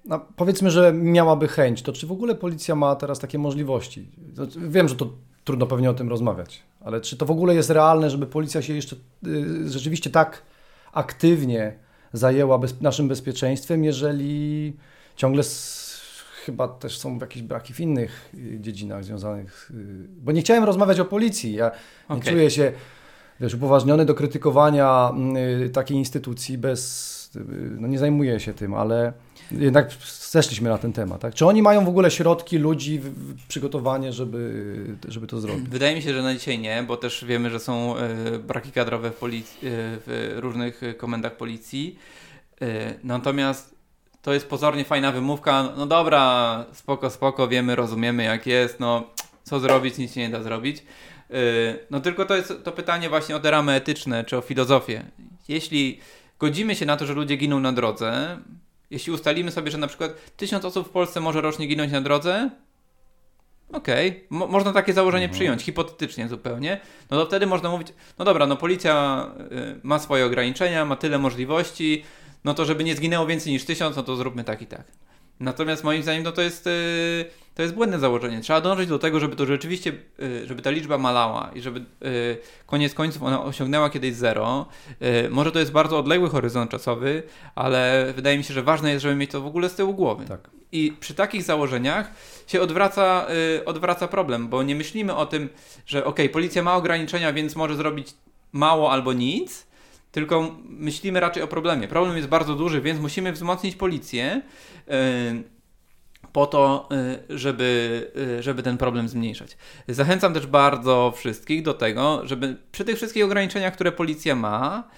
no powiedzmy, że miałaby chęć, to czy w ogóle policja ma teraz takie możliwości? Znaczy, wiem, że to trudno pewnie o tym rozmawiać, ale czy to w ogóle jest realne, żeby policja się jeszcze y, rzeczywiście tak aktywnie zajęła bez, naszym bezpieczeństwem, jeżeli ciągle chyba też są jakieś braki w innych y, dziedzinach związanych, y, bo nie chciałem rozmawiać o policji, ja okay. nie czuję się wiesz, upoważniony do krytykowania takiej instytucji bez no nie zajmuję się tym, ale jednak zeszliśmy na ten temat. Tak? Czy oni mają w ogóle środki, ludzi, przygotowanie, żeby, żeby to zrobić? Wydaje mi się, że na dzisiaj nie, bo też wiemy, że są braki kadrowe w, w różnych komendach policji. Natomiast to jest pozornie fajna wymówka. No dobra, spoko, spoko, wiemy, rozumiemy jak jest, no co zrobić, nic się nie da zrobić. No tylko to jest to pytanie właśnie o te ramy etyczne, czy o filozofię. Jeśli godzimy się na to, że ludzie giną na drodze, jeśli ustalimy sobie, że na przykład tysiąc osób w Polsce może rocznie ginąć na drodze, okej, okay. Mo można takie założenie mhm. przyjąć, hipotetycznie zupełnie, no to wtedy można mówić, no dobra, no policja y, ma swoje ograniczenia, ma tyle możliwości, no to żeby nie zginęło więcej niż tysiąc, no to zróbmy tak i tak. Natomiast moim zdaniem no to jest, y, to jest błędne założenie. Trzeba dążyć do tego, żeby to rzeczywiście, y, żeby ta liczba malała i żeby y, koniec końców ona osiągnęła kiedyś zero. Może to jest bardzo odległy horyzont czasowy, ale wydaje mi się, że ważne jest, żeby mieć to w ogóle z tyłu głowy. Tak. I przy takich założeniach się odwraca, odwraca problem, bo nie myślimy o tym, że ok, policja ma ograniczenia, więc może zrobić mało albo nic, tylko myślimy raczej o problemie. Problem jest bardzo duży, więc musimy wzmocnić policję yy, po to, yy, żeby, yy, żeby ten problem zmniejszać. Zachęcam też bardzo wszystkich do tego, żeby przy tych wszystkich ograniczeniach, które policja ma,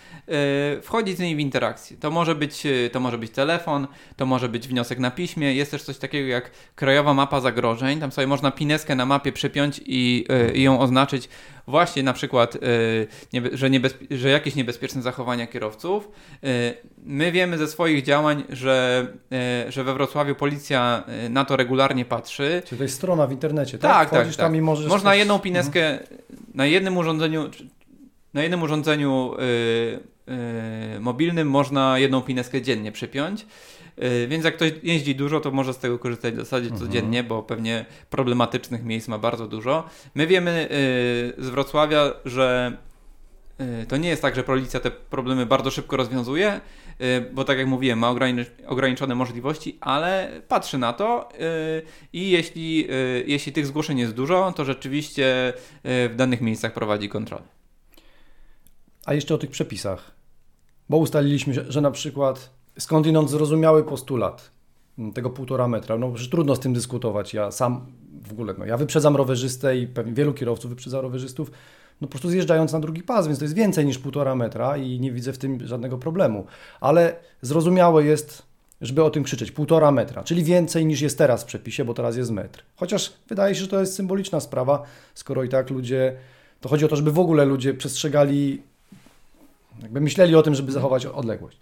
wchodzić z nimi w interakcję. To może, być, to może być telefon, to może być wniosek na piśmie. Jest też coś takiego jak krajowa mapa zagrożeń. Tam sobie można pineskę na mapie przypiąć i, i ją oznaczyć właśnie na przykład, y, że, niebezpie- że jakieś niebezpieczne zachowania kierowców. Y, my wiemy ze swoich działań, że, y, że we Wrocławiu policja na to regularnie patrzy. Czyli to jest strona w internecie, tak? Tak, tak, tak. możesz Można jedną pineskę mhm. na jednym urządzeniu, na jednym urządzeniu mobilnym można jedną pineskę dziennie przypiąć. Y, więc jak ktoś jeździ dużo, to może z tego korzystać w zasadzie mhm. codziennie, bo pewnie problematycznych miejsc ma bardzo dużo. My wiemy y, z Wrocławia, że y, to nie jest tak, że policja te problemy bardzo szybko rozwiązuje, bo tak jak mówiłem, ma ograniczone możliwości, ale patrzy na to i jeśli, jeśli tych zgłoszeń jest dużo, to rzeczywiście w danych miejscach prowadzi kontrolę. A jeszcze o tych przepisach, bo ustaliliśmy, że na przykład skądinąd zrozumiały postulat tego półtora metra. No przecież trudno z tym dyskutować. Ja sam w ogóle, no ja wyprzedzam rowerzystę i pewnie wielu kierowców wyprzedza rowerzystów, no po prostu zjeżdżając na drugi pas, więc to jest więcej niż półtora metra i nie widzę w tym żadnego problemu. Ale zrozumiałe jest, żeby o tym krzyczeć, półtora metra, czyli więcej niż jest teraz w przepisie, bo teraz jest metr. Chociaż wydaje się, że to jest symboliczna sprawa, skoro i tak ludzie, to chodzi o to, żeby w ogóle ludzie przestrzegali, jakby myśleli o tym, żeby zachować odległość.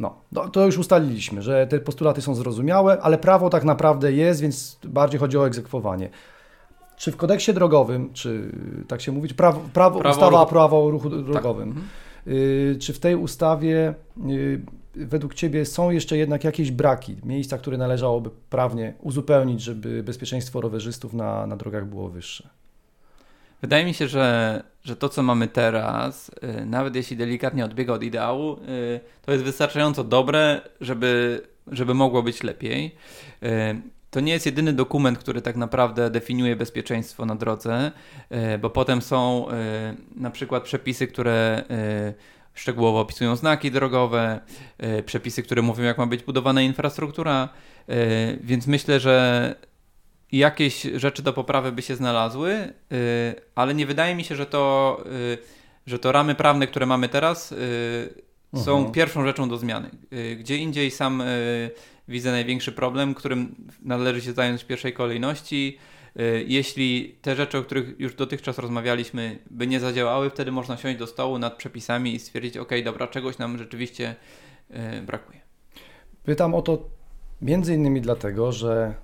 No, to, to, już ustaliliśmy, że te postulaty są zrozumiałe, ale prawo tak naprawdę jest, więc bardziej chodzi o egzekwowanie. Czy w kodeksie drogowym, czy tak się mówić, prawo, prawo, prawo ustawa ruchu. prawo o ruchu drogowym, tak. czy w tej ustawie y, według Ciebie są jeszcze jednak jakieś braki, miejsca, które należałoby prawnie uzupełnić, żeby bezpieczeństwo rowerzystów na, na drogach było wyższe? Wydaje mi się, że, że to, co mamy teraz, y, nawet jeśli delikatnie odbiega od ideału, y, to jest wystarczająco dobre, żeby, żeby mogło być lepiej. Y, to nie jest jedyny dokument, który tak naprawdę definiuje bezpieczeństwo na drodze, bo potem są na przykład przepisy, które szczegółowo opisują znaki drogowe, przepisy, które mówią, jak ma być budowana infrastruktura, więc myślę, że jakieś rzeczy do poprawy by się znalazły, y, ale nie wydaje mi się, że to, y, że to ramy prawne, które mamy teraz, y, są mhm. pierwszą rzeczą do zmiany. Gdzie indziej sam widzę największy problem, którym należy się zająć w pierwszej kolejności. Jeśli te rzeczy, o których już dotychczas rozmawialiśmy, by nie zadziałały, wtedy można siąść do stołu nad przepisami i stwierdzić, ok, dobra, czegoś nam rzeczywiście brakuje. Pytam o to między innymi dlatego, że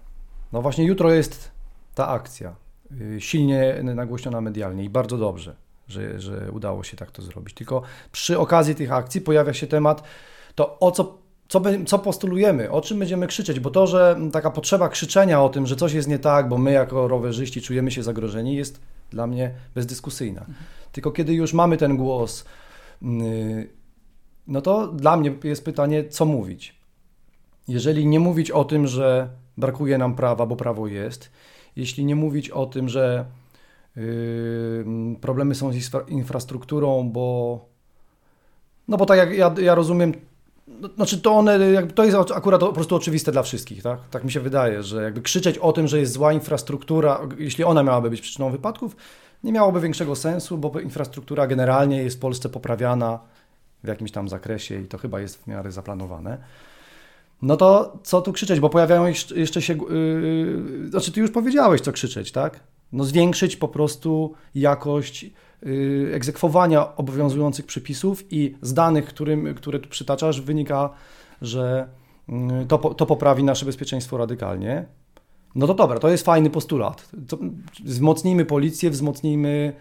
no właśnie jutro jest ta akcja, y, silnie nagłośniona medialnie i bardzo dobrze, że, że udało się tak to zrobić. Tylko przy okazji tych akcji pojawia się temat, to o co, co, co postulujemy, o czym będziemy krzyczeć, bo to, że taka potrzeba krzyczenia o tym, że coś jest nie tak, bo my jako rowerzyści czujemy się zagrożeni, jest dla mnie bezdyskusyjna. Mhm. Tylko kiedy już mamy ten głos, y, no to dla mnie jest pytanie, co mówić. Jeżeli nie mówić o tym, że brakuje nam prawa, bo prawo jest, jeśli nie mówić o tym, że yy, problemy są z infrastrukturą, bo no bo tak jak ja, ja rozumiem, no, znaczy to one, to jest akurat po prostu oczywiste dla wszystkich, tak? Tak mi się wydaje, że jakby krzyczeć o tym, że jest zła infrastruktura, jeśli ona miałaby być przyczyną wypadków, nie miałoby większego sensu, bo infrastruktura generalnie jest w Polsce poprawiana w jakimś tam zakresie i to chyba jest w miarę zaplanowane. No to co tu krzyczeć, bo pojawiają jeszcze się. Yy, znaczy, ty już powiedziałeś, co krzyczeć, tak? No, zwiększyć po prostu jakość yy, egzekwowania obowiązujących przepisów i z danych, którym, które tu przytaczasz, wynika, że yy, to, to poprawi nasze bezpieczeństwo radykalnie. No to dobra, to jest fajny postulat. To, wzmocnijmy policję, wzmocnijmy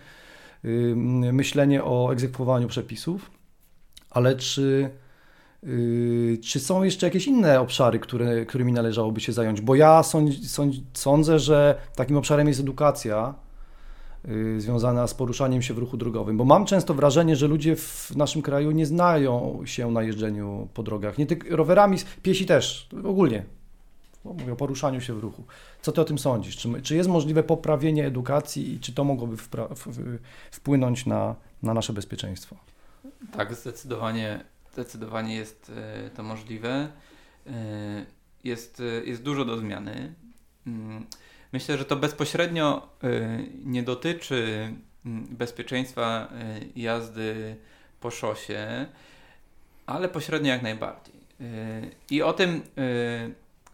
yy, myślenie o egzekwowaniu przepisów, ale czy Yy, czy są jeszcze jakieś inne obszary, które, którymi należałoby się zająć? Bo ja sądź, sądź, sądzę, że takim obszarem jest edukacja yy, związana z poruszaniem się w ruchu drogowym, bo mam często wrażenie, że ludzie w naszym kraju nie znają się na jeżdżeniu po drogach. Nie tylko rowerami, piesi też, ogólnie. Mówię o poruszaniu się w ruchu. Co ty o tym sądzisz? Czy, czy jest możliwe poprawienie edukacji i czy to mogłoby wpłynąć na, na nasze bezpieczeństwo? Tak, zdecydowanie Zdecydowanie jest e, to możliwe. E, jest, e, jest dużo do zmiany. Mm, myślę, że to bezpośrednio nie dotyczy mm, bezpieczeństwa jazdy po szosie, ale pośrednio jak najbardziej. I o tym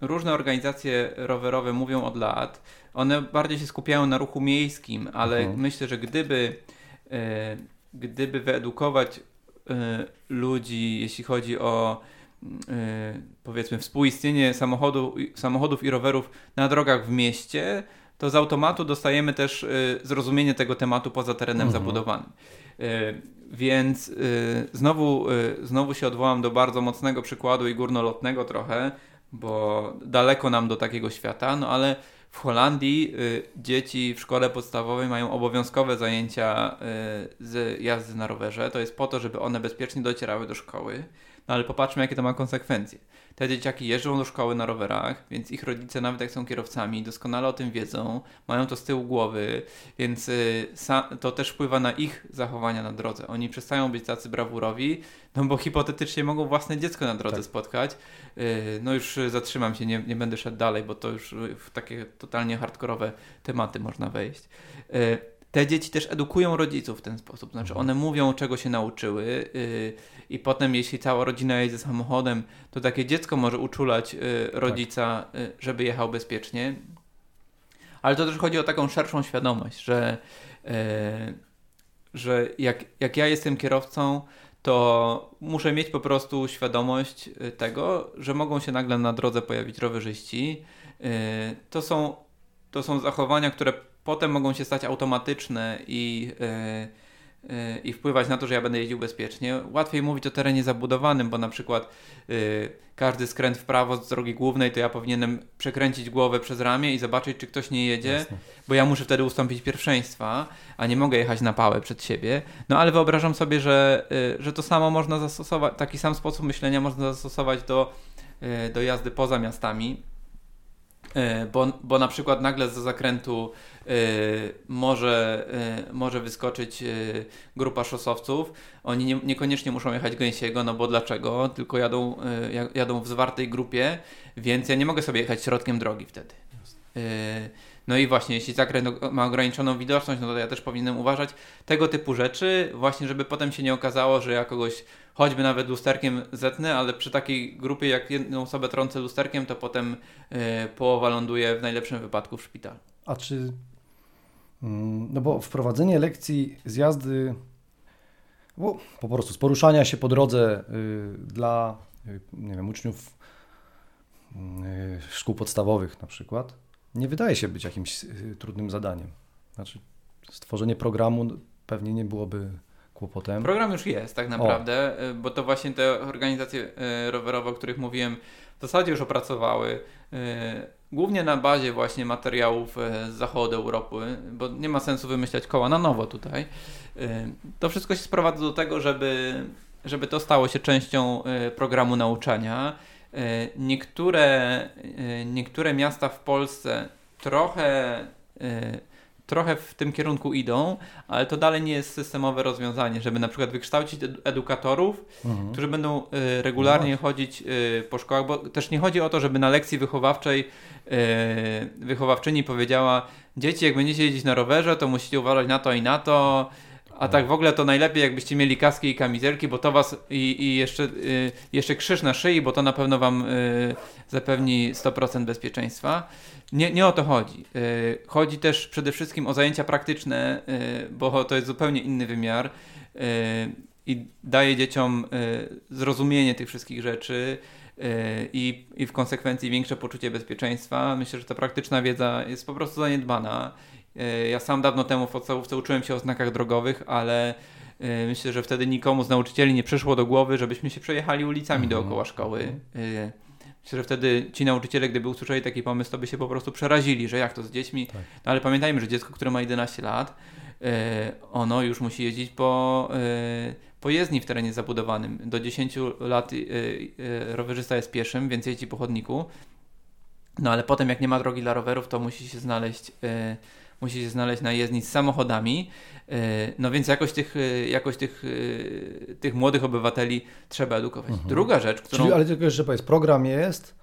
różne organizacje rowerowe mówią od lat. One bardziej się skupiają na ruchu miejskim, ale mhm. myślę, że gdyby, gdyby wyedukować ludzi, jeśli chodzi o y, powiedzmy współistnienie samochodu, samochodów i rowerów na drogach w mieście, to z automatu dostajemy też y, zrozumienie tego tematu poza terenem mhm. zabudowanym. Więc znowu, znowu się odwołam do bardzo mocnego przykładu i górnolotnego trochę, bo daleko nam do takiego świata, no ale w Holandii y, dzieci w szkole podstawowej mają obowiązkowe zajęcia y, z jazdy na rowerze. To jest po to, żeby one bezpiecznie docierały do szkoły. No ale popatrzmy, jakie to ma konsekwencje. Te dzieciaki jeżdżą do szkoły na rowerach, więc ich rodzice, nawet jak są kierowcami, doskonale o tym wiedzą, mają to z tyłu głowy, więc y, to też wpływa na ich zachowania na drodze. Oni przestają być tacy brawurowi, no bo hipotetycznie mogą własne dziecko na drodze tak. spotkać. Y, no już zatrzymam się, nie, nie będę szedł dalej, bo to już w takie totalnie hardkorowe tematy można wejść. Y, te dzieci też edukują rodziców w ten sposób. Znaczy, mhm. one mówią, czego się nauczyły, yy, i potem, jeśli cała rodzina jedzie samochodem, to takie dziecko może uczulać yy, rodzica, tak. yy, żeby jechał bezpiecznie. Ale to też chodzi o taką szerszą świadomość, że, że jak, jak ja jestem kierowcą, to muszę mieć po prostu świadomość tego, że mogą się nagle na drodze pojawić rowerzyści. To są, to są zachowania, które potem mogą się stać automatyczne i, yy, yy, i wpływać na to, że ja będę jeździł bezpiecznie. Łatwiej mówić o terenie zabudowanym, bo na przykład yy, każdy skręt w prawo z drogi głównej, to ja powinienem przekręcić głowę przez ramię i zobaczyć, czy ktoś nie jedzie, Jasne. bo ja muszę wtedy ustąpić pierwszeństwa, a nie mogę jechać na pałę przed siebie. No ale wyobrażam sobie, że, że to samo można zastosować, taki sam sposób myślenia można zastosować do, do jazdy poza miastami. Bo, bo na przykład nagle z zakrętu Y, może, y, może wyskoczyć y, grupa szosowców. Oni nie, niekoniecznie muszą jechać gęsiego, no bo dlaczego? Tylko jadą, jadą w zwartej grupie, więc ja nie mogę sobie jechać środkiem drogi wtedy. No i właśnie, jeśli zakręt ma ograniczoną widoczność, no to ja też powinienem uważać tego typu rzeczy, właśnie żeby potem się nie okazało, że ja kogoś choćby nawet lusterkiem zetnę, ale przy takiej grupie jak jedną osobę trącę lusterkiem, to potem y, połowa ląduje w najlepszym wypadku w szpitalu. A czy, no bo wprowadzenie lekcji z jazdy, bo po prostu z poruszania się po drodze y, dla, y, nie wiem, uczniów szkół podstawowych na przykład, nie wydaje się być jakimś trudnym zadaniem. Znaczy, stworzenie programu pewnie nie byłoby kłopotem. Program już jest tak naprawdę, o. bo to właśnie te organizacje rowerowe, o których mówiłem, w zasadzie już opracowały głównie na bazie właśnie materiałów e, z zachodu Europy, bo nie ma sensu wymyślać koła na nowo tutaj. E, to wszystko się sprowadza do tego, żeby, żeby to stało się częścią e, programu nauczania. Niektóre, niektóre miasta w Polsce trochę trochę w tym kierunku idą, ale to dalej nie jest systemowe rozwiązanie, żeby na przykład wykształcić edukatorów, mhm. którzy będą y, regularnie no. chodzić y, po szkołach, bo też nie chodzi o to, żeby na lekcji wychowawczej y, wychowawczyni powiedziała dzieci, jak będziecie jeździć na rowerze, to musicie uważać na to i na to, a tak w ogóle to najlepiej jakbyście mieli kaski i kamizelki, bo to was i, i jeszcze, y, jeszcze krzyż na szyi, bo to na pewno wam y, zapewni 100% bezpieczeństwa. Nie, nie o to chodzi. Y, chodzi też przede wszystkim o zajęcia praktyczne, y, bo to jest zupełnie inny wymiar y, i daje dzieciom zrozumienie tych wszystkich rzeczy. I, I w konsekwencji większe poczucie bezpieczeństwa. Myślę, że ta praktyczna wiedza jest po prostu zaniedbana ja sam dawno temu w podstawówce uczyłem się o znakach drogowych, ale myślę, że wtedy nikomu z nauczycieli nie przyszło do głowy, żebyśmy się przejechali ulicami mhm. dookoła szkoły. Myślę, że wtedy ci nauczyciele, gdyby usłyszeli taki pomysł, to by się po prostu przerazili, że jak to z dziećmi. Tak. No ale pamiętajmy, że dziecko, które ma 11 lat, ono już musi jeździć po, po jezdni w terenie zabudowanym. Do 10 lat rowerzysta jest pieszym, więc jeździ po chodniku. No ale potem, jak nie ma drogi dla rowerów, to musi się znaleźć musi się znaleźć na jezdni z samochodami. E, no więc jakoś tych, e, jakoś tych, e, tych młodych obywateli trzeba edukować. Mhm. Druga rzecz, którą... Czyli, ale tylko jeszcze powiedz, program jest,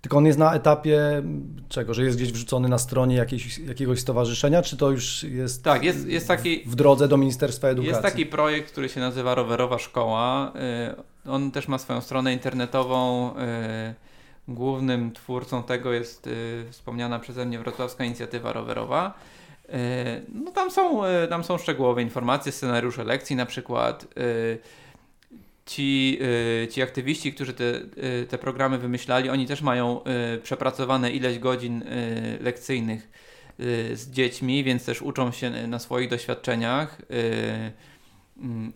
tylko on jest na etapie czego, że jest gdzieś wrzucony na stronie jakiejś, jakiegoś stowarzyszenia, czy to już jest, tak, jest, jest taki, w drodze do Ministerstwa Edukacji? Jest taki projekt, który się nazywa Rowerowa Szkoła. On też ma swoją stronę internetową. Głównym twórcą tego jest wspomniana przeze mnie Wrocławska Inicjatywa Rowerowa. E, no tam są, e, tam są szczegółowe informacje, scenariusze lekcji na przykład. E, ci, ci aktywiści, którzy te, te programy wymyślali, oni też mają przepracowane ileś godzin lekcyjnych z dziećmi, więc też uczą się na swoich doświadczeniach.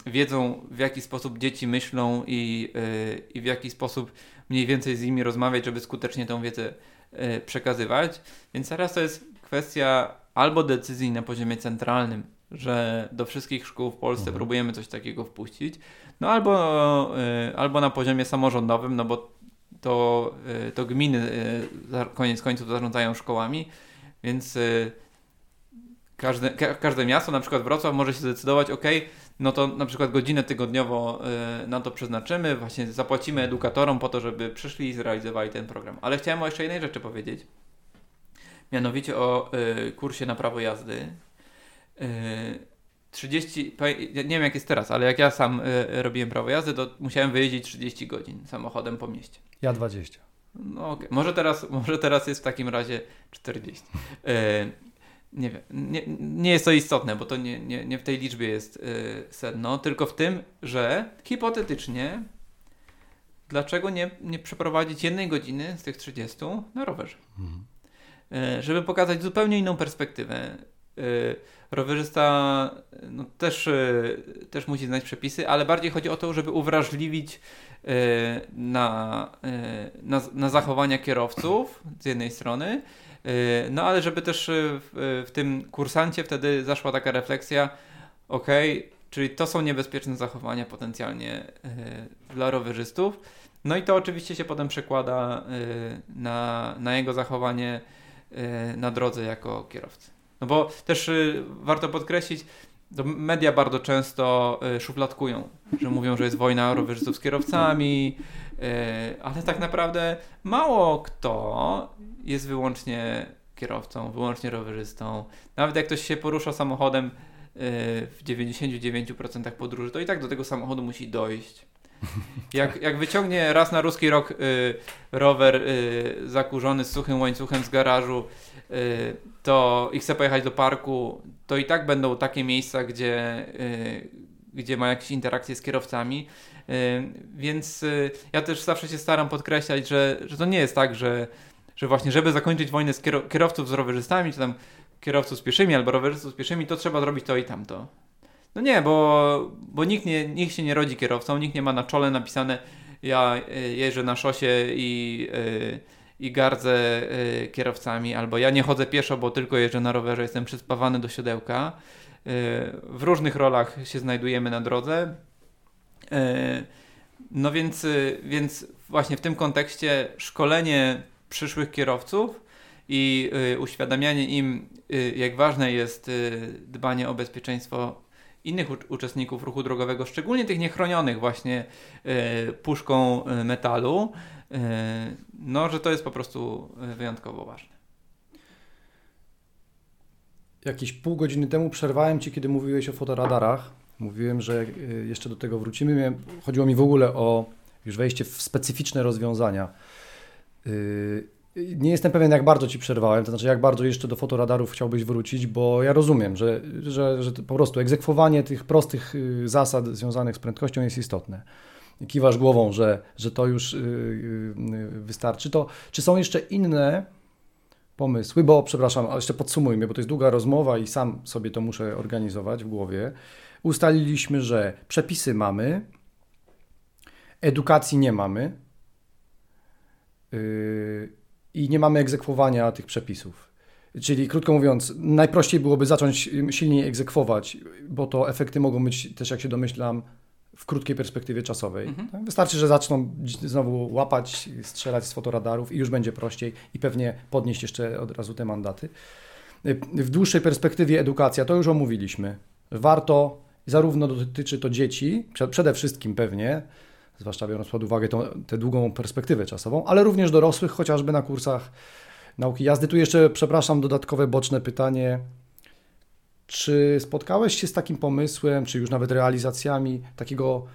Wiedzą w jaki sposób dzieci myślą i, i w jaki sposób mniej więcej z nimi rozmawiać, żeby skutecznie tą wiedzę przekazywać. Więc teraz to jest kwestia albo decyzji na poziomie centralnym, że do wszystkich szkół w Polsce mhm. próbujemy coś takiego wpuścić, no albo, y, albo na poziomie samorządowym, no bo to, y, to gminy y, koniec końców zarządzają szkołami, więc każde, każde miasto, na przykład Wrocław, może się zdecydować, ok, no to na przykład godzinę tygodniowo na to przeznaczymy, właśnie zapłacimy edukatorom po to, żeby przyszli i zrealizowali ten program. Ale chciałem o jeszcze jednej rzeczy powiedzieć mianowicie o y, kursie na prawo jazdy. Y, 30, nie wiem jak jest teraz, ale jak ja sam y, robiłem prawo jazdy, to musiałem wyjeździć 30 godzin samochodem po mieście. Ja 20. No okay. może, teraz, może teraz jest w takim razie 40. Y, nie wiem, nie, nie jest to istotne, bo to nie, nie, nie w tej liczbie jest y, sedno, tylko w tym, że hipotetycznie dlaczego nie, nie przeprowadzić jednej godziny z tych 30 na rowerze? Mhm. E, żeby pokazać zupełnie inną perspektywę. E, rowerzysta no, też, e, też musi znać przepisy, ale bardziej chodzi o to, żeby uwrażliwić na, na, na zachowania kierowców z jednej strony, no ale żeby też w, w tym kursancie wtedy zaszła taka refleksja, ok, czyli to są niebezpieczne zachowania potencjalnie dla rowerzystów. No i to oczywiście się potem przekłada na, na jego zachowanie na drodze jako kierowcy. No bo też y, warto podkreślić, to media bardzo często y, szufladkują, że mówią, że jest wojna rowerzystów z kierowcami, ale tak naprawdę mało kto jest wyłącznie kierowcą, wyłącznie rowerzystą. Nawet jak ktoś się porusza samochodem y, w 99% podróży, to i tak do tego samochodu musi dojść. Jak, jak wyciągnie raz na ruski rok y, rower y, zakurzony z suchym łańcuchem z garażu y, to i chce pojechać do parku, to i tak będą takie miejsca, gdzie, y, gdzie ma jakieś interakcje z kierowcami. Y, więc y, ja też zawsze się staram podkreślać, że, że to nie jest tak, że, że właśnie, żeby zakończyć wojnę z kierowców z rowerzystami, czy tam kierowców z pieszymi albo rowerzystów z pieszymi, to trzeba zrobić to i tamto. No nie, bo, bo nikt, nie, nikt się nie rodzi kierowcą, nikt nie ma na czole napisane ja y, jeżdżę na szosie i, yy, i gardzę yy, kierowcami, albo ja nie chodzę pieszo, bo tylko jeżdżę na rowerze, jestem przyspawany do siodełka. W różnych rolach się znajdujemy na drodze. No więc, więc właśnie w tym kontekście szkolenie przyszłych kierowców i uświadamianie im, jak ważne jest dbanie o bezpieczeństwo innych uczestników ruchu drogowego, szczególnie tych niechronionych właśnie y, puszką y, metalu, y, no, że to jest po prostu wyjątkowo ważne. Jakieś pół godziny temu przerwałem Ci, kiedy mówiłeś o fotoradarach. Mówiłem, że jeszcze do tego wrócimy. Chodziło mi w ogóle o już wejście w specyficzne rozwiązania. Nie jestem pewien, jak bardzo Ci przerwałem, to znaczy jak bardzo jeszcze do fotoradarów chciałbyś wrócić, bo ja rozumiem, że, że, że po prostu egzekwowanie tych prostych y, zasad związanych z prędkością jest istotne. Kiwasz głową, że, że to już y, y, wystarczy. To, czy są jeszcze inne pomysły? Bo, przepraszam, ale jeszcze podsumujmy, bo to jest długa rozmowa i sam sobie to muszę organizować w głowie. Ustaliliśmy, że przepisy mamy, edukacji nie mamy. I nie mamy egzekwowania tych przepisów. Czyli krótko mówiąc, najprościej byłoby zacząć silniej egzekwować, bo to efekty mogą być też, jak się domyślam, w krótkiej perspektywie czasowej. Mhm. Tak? Wystarczy, że zaczną znowu łapać, strzelać z fotoradarów i już będzie prościej i pewnie podnieść jeszcze od razu te mandaty. W dłuższej perspektywie edukacja, to już omówiliśmy. Warto, zarówno dotyczy to dzieci, przede wszystkim pewnie, zwłaszcza biorąc pod uwagę tę długą perspektywę czasową, ale również dorosłych, chociażby na kursach nauki jazdy. Tu jeszcze, przepraszam, dodatkowe boczne pytanie. Czy spotkałeś się z takim pomysłem, czy już nawet realizacjami takiego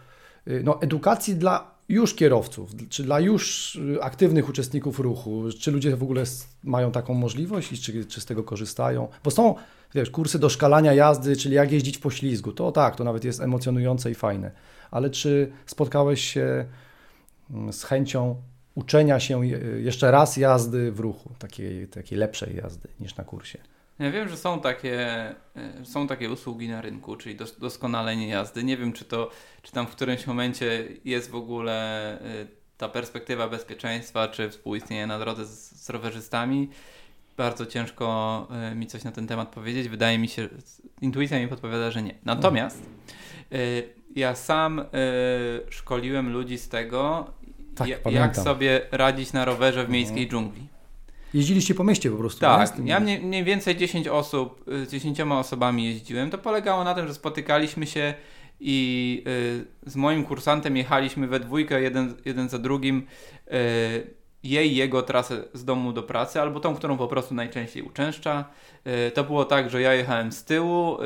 y, no, edukacji dla już kierowców, czy dla już aktywnych uczestników ruchu? Czy ludzie w ogóle mają taką możliwość i czy, czy z tego korzystają? Bo są, wiesz, kursy doszkalania jazdy, czyli jak jeździć po ślizgu. To tak, to nawet jest emocjonujące i fajne ale czy spotkałeś się mm, z chęcią uczenia się jeszcze raz jazdy w ruchu, takiej, takiej lepszej jazdy niż na kursie? Ja wiem, że są takie, e, są takie usługi na rynku, czyli doskonalenie jazdy. Nie wiem, czy to, czy tam w którymś momencie jest w ogóle e, ta perspektywa bezpieczeństwa, czy współistnienie na drodze z, z rowerzystami. Bardzo ciężko e, mi coś na ten temat powiedzieć. Wydaje mi się, intuicja mi podpowiada, że nie. Natomiast ja sam y, szkoliłem ludzi z tego, tak, jak sobie radzić na rowerze w miejskiej mhm. dżungli. Jeździliście po mieście po prostu. Tak, ja mniej, mniej więcej 10 osób, y, z 10 osobami jeździłem. To polegało na tym, że spotykaliśmy się i y, z moim kursantem jechaliśmy we dwójkę, jeden, jeden za drugim, y, jej, jego trasę z domu do pracy, albo tą, którą po prostu najczęściej uczęszcza. Y, to było tak, że ja jechałem z tyłu, y,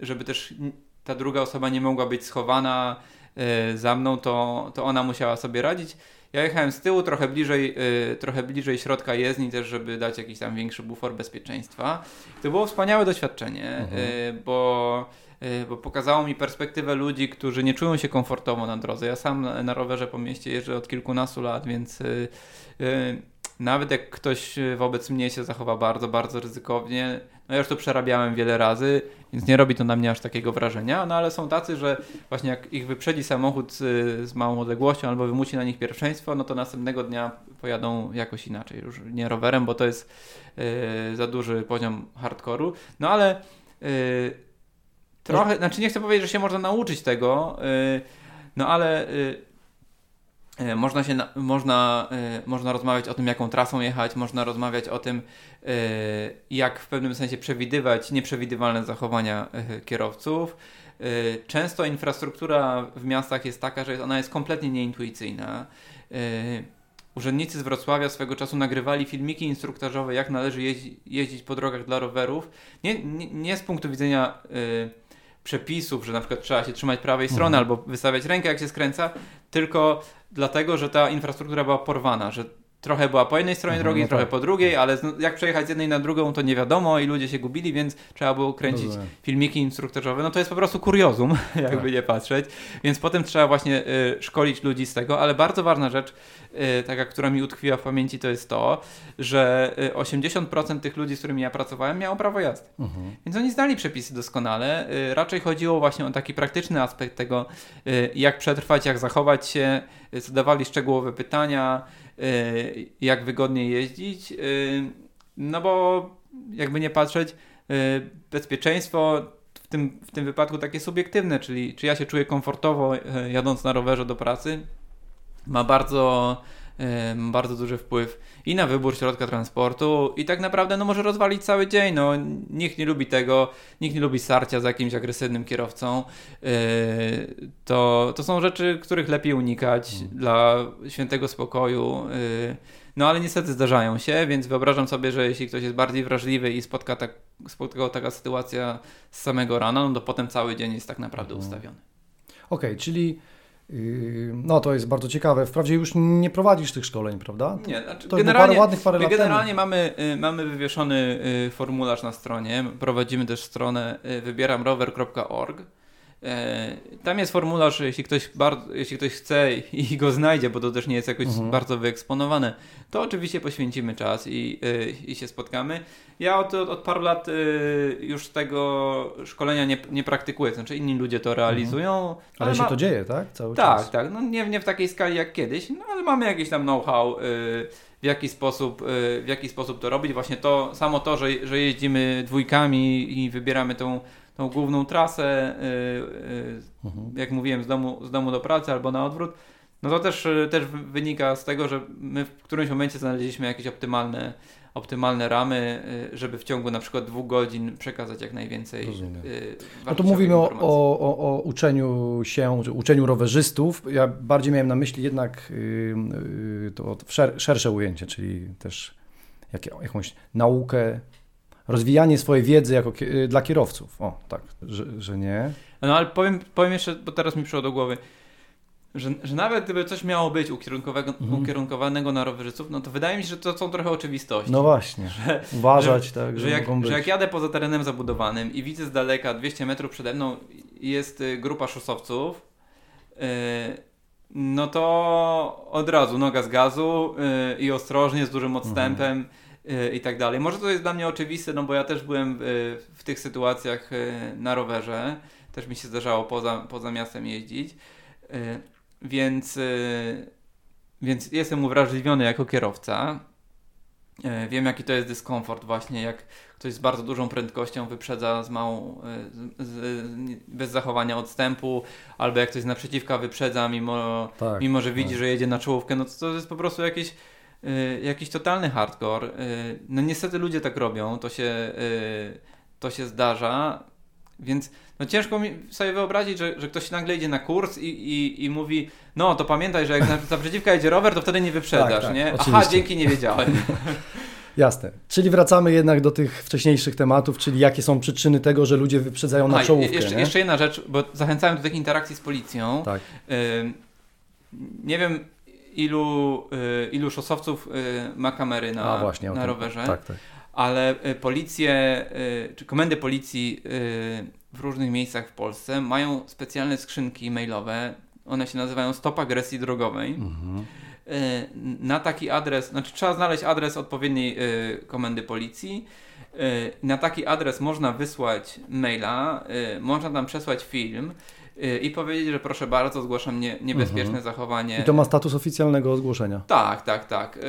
żeby też ta druga osoba nie mogła być schowana y, za mną, to, to ona musiała sobie radzić. Ja jechałem z tyłu, trochę bliżej, y, trochę bliżej środka jezdni też, żeby dać jakiś tam większy bufor bezpieczeństwa. To było wspaniałe doświadczenie, mhm. y, bo, bo pokazało mi perspektywę ludzi, którzy nie czują się komfortowo na drodze. Ja sam na rowerze po mieście jeżdżę od kilkunastu lat, więc nawet jak ktoś wobec mnie się zachowa bardzo, bardzo ryzykownie, no ja już to przerabiałem wiele razy, więc nie robi to na mnie aż takiego wrażenia, no ale są tacy, że właśnie jak ich wyprzedzi samochód z, z małą odległością albo wymusi na nich pierwszeństwo, no to następnego dnia pojadą jakoś inaczej, już nie rowerem, bo to jest yy, za duży poziom hardkoru. No ale yy, trochę, znaczy nie chcę powiedzieć, że się można nauczyć tego, yy, no ale E, można, się, można, e, można rozmawiać o tym, jaką trasą jechać, można rozmawiać o tym, e, jak w pewnym sensie przewidywać nieprzewidywalne zachowania kierowców. Często infrastruktura w miastach jest taka, że ona jest kompletnie nieintuicyjna. urzędnicy z Wrocławia swego czasu nagrywali filmiki instruktażowe, jak należy jeździ, jeździć po drogach dla rowerów. Nie, nie, nie z punktu widzenia przepisów, że na przykład trzeba się trzymać prawej strony Mhm. albo wystawiać rękę, jak się skręca, tylko dlatego, że ta infrastruktura była porwana, że trochę była po jednej stronie Mhm, drogi, no trochę tak. po drugiej, ale jak przejechać z jednej na drugą, to nie wiadomo i ludzie się gubili, więc trzeba było kręcić Rozumiem. filmiki instruktażowe, no to jest po prostu kuriozum, jakby Tak. nie patrzeć. Więc potem trzeba właśnie y, szkolić ludzi z tego, ale bardzo ważna rzecz, taka, która mi utkwiła w pamięci, to jest to, że y, 80% tych ludzi, z którymi ja pracowałem, miało prawo jazdy. Mhm. Więc oni znali przepisy doskonale. Y, raczej chodziło właśnie o taki praktyczny aspekt tego, y, jak przetrwać, jak zachować się, y, zadawali szczegółowe pytania, y, jak wygodnie jeździć. y, No bo jakby nie patrzeć, y, bezpieczeństwo w tym, w tym wypadku takie subiektywne, czyli czy ja się czuję komfortowo y, jadąc na rowerze do pracy, ma bardzo, ma bardzo duży wpływ i na wybór środka transportu i tak naprawdę no, może rozwalić cały dzień. No, nikt nie lubi tego, nikt nie lubi sarcia z jakimś agresywnym kierowcą. Yy, to, to są rzeczy, których lepiej unikać dla świętego spokoju. Yy, no ale niestety zdarzają się, więc wyobrażam sobie, że jeśli ktoś jest bardziej wrażliwy i spotka, tak, spotka go taka sytuacja z samego rana, no to potem cały dzień jest tak naprawdę Mhm. ustawiony. Okej, czyli yy, no to jest bardzo ciekawe. Wprawdzie już nie prowadzisz tych szkoleń, prawda? Nie, znaczy To było parę ładnych parę generalnie mamy, y, mamy wywieszony y, formularz na stronie. Prowadzimy też stronę y, wybieramrower.org. E, Tam jest formularz, jeśli ktoś, bardzo, jeśli ktoś chce i go znajdzie, bo to też nie jest jakoś Mhm. bardzo wyeksponowane, to oczywiście poświęcimy czas i, y, i się spotkamy. Ja od, od paru lat y, już tego szkolenia nie, nie praktykuję, znaczy inni ludzie to realizują. Mhm. Ale się ma- to dzieje, tak? Cały tak, czas. tak. No nie, nie w takiej skali jak kiedyś, no ale mamy jakiś tam know-how, w, jaki sposób, w jaki sposób to robić. Właśnie to, samo to, że, że jeździmy dwójkami i wybieramy tą, tą główną trasę, y, y, Mhm. jak mówiłem, z domu, z domu do pracy albo na odwrót, no to też, y, też wynika z tego, że my w którymś momencie znaleźliśmy jakieś optymalne, optymalne ramy, żeby w ciągu na przykład dwóch godzin przekazać jak najwięcej Rozumiem. No tu wartościowych mówimy o, o, o, uczeniu się, uczeniu rowerzystów. Ja bardziej miałem na myśli jednak to szer, szersze ujęcie, czyli też jakąś naukę, rozwijanie swojej wiedzy jako, yy, dla kierowców. O, tak, że, że nie. No ale powiem, powiem jeszcze, bo teraz mi przyszło do głowy, że, że nawet gdyby coś miało być Mhm. ukierunkowanego na rowerzystów, no to wydaje mi się, że to są trochę oczywistości. No właśnie, uważać, tak, że, że, jak, że jak jadę poza terenem zabudowanym i widzę z daleka 200 metrów przede mną jest y, grupa szosowców, y, no to od razu noga z gazu y, i ostrożnie, z dużym odstępem y, i tak dalej. Może to jest dla mnie oczywiste, no bo ja też byłem y, w tych sytuacjach y, na rowerze, też mi się zdarzało poza, poza miastem jeździć, y, więc, y, więc jestem uwrażliwiony jako kierowca. Wiem, jaki to jest dyskomfort, właśnie jak ktoś z bardzo dużą prędkością wyprzedza z małą, z, z, bez zachowania odstępu, albo jak ktoś z naprzeciwka wyprzedza, mimo, tak, mimo że widzi, tak. że jedzie na czołówkę, no to, to jest po prostu jakiś, e, jakiś totalny hardcore. E, No niestety ludzie tak robią, to się, e, to się zdarza, więc no ciężko mi sobie wyobrazić, że, że ktoś nagle idzie na kurs i, i, i mówi, no to pamiętaj, że jak naprzeciwka jedzie rower, to wtedy nie wyprzedasz, Tak, tak, nie? Aha, oczywiście. dzięki, nie wiedziałem. Jasne. Czyli wracamy jednak do tych wcześniejszych tematów, czyli jakie są przyczyny tego, że ludzie wyprzedzają na czołówkę, jeszcze, nie? jeszcze jedna rzecz, bo zachęcałem do tych interakcji z policją. Tak. Nie wiem, ilu, y, ilu szosowców y, ma kamery na, A właśnie, na rowerze, Tak, tak. ale y, policje, czy komendy policji w różnych miejscach w Polsce mają specjalne skrzynki mailowe. One się nazywają Stop Agresji Drogowej. Mhm. Na taki adres, znaczy trzeba znaleźć adres odpowiedniej komendy policji. Na taki adres można wysłać maila, można tam przesłać film i powiedzieć, że proszę bardzo, zgłaszam nie, niebezpieczne zachowanie. Mhm. I to ma status oficjalnego zgłoszenia. Tak, tak, tak. Y,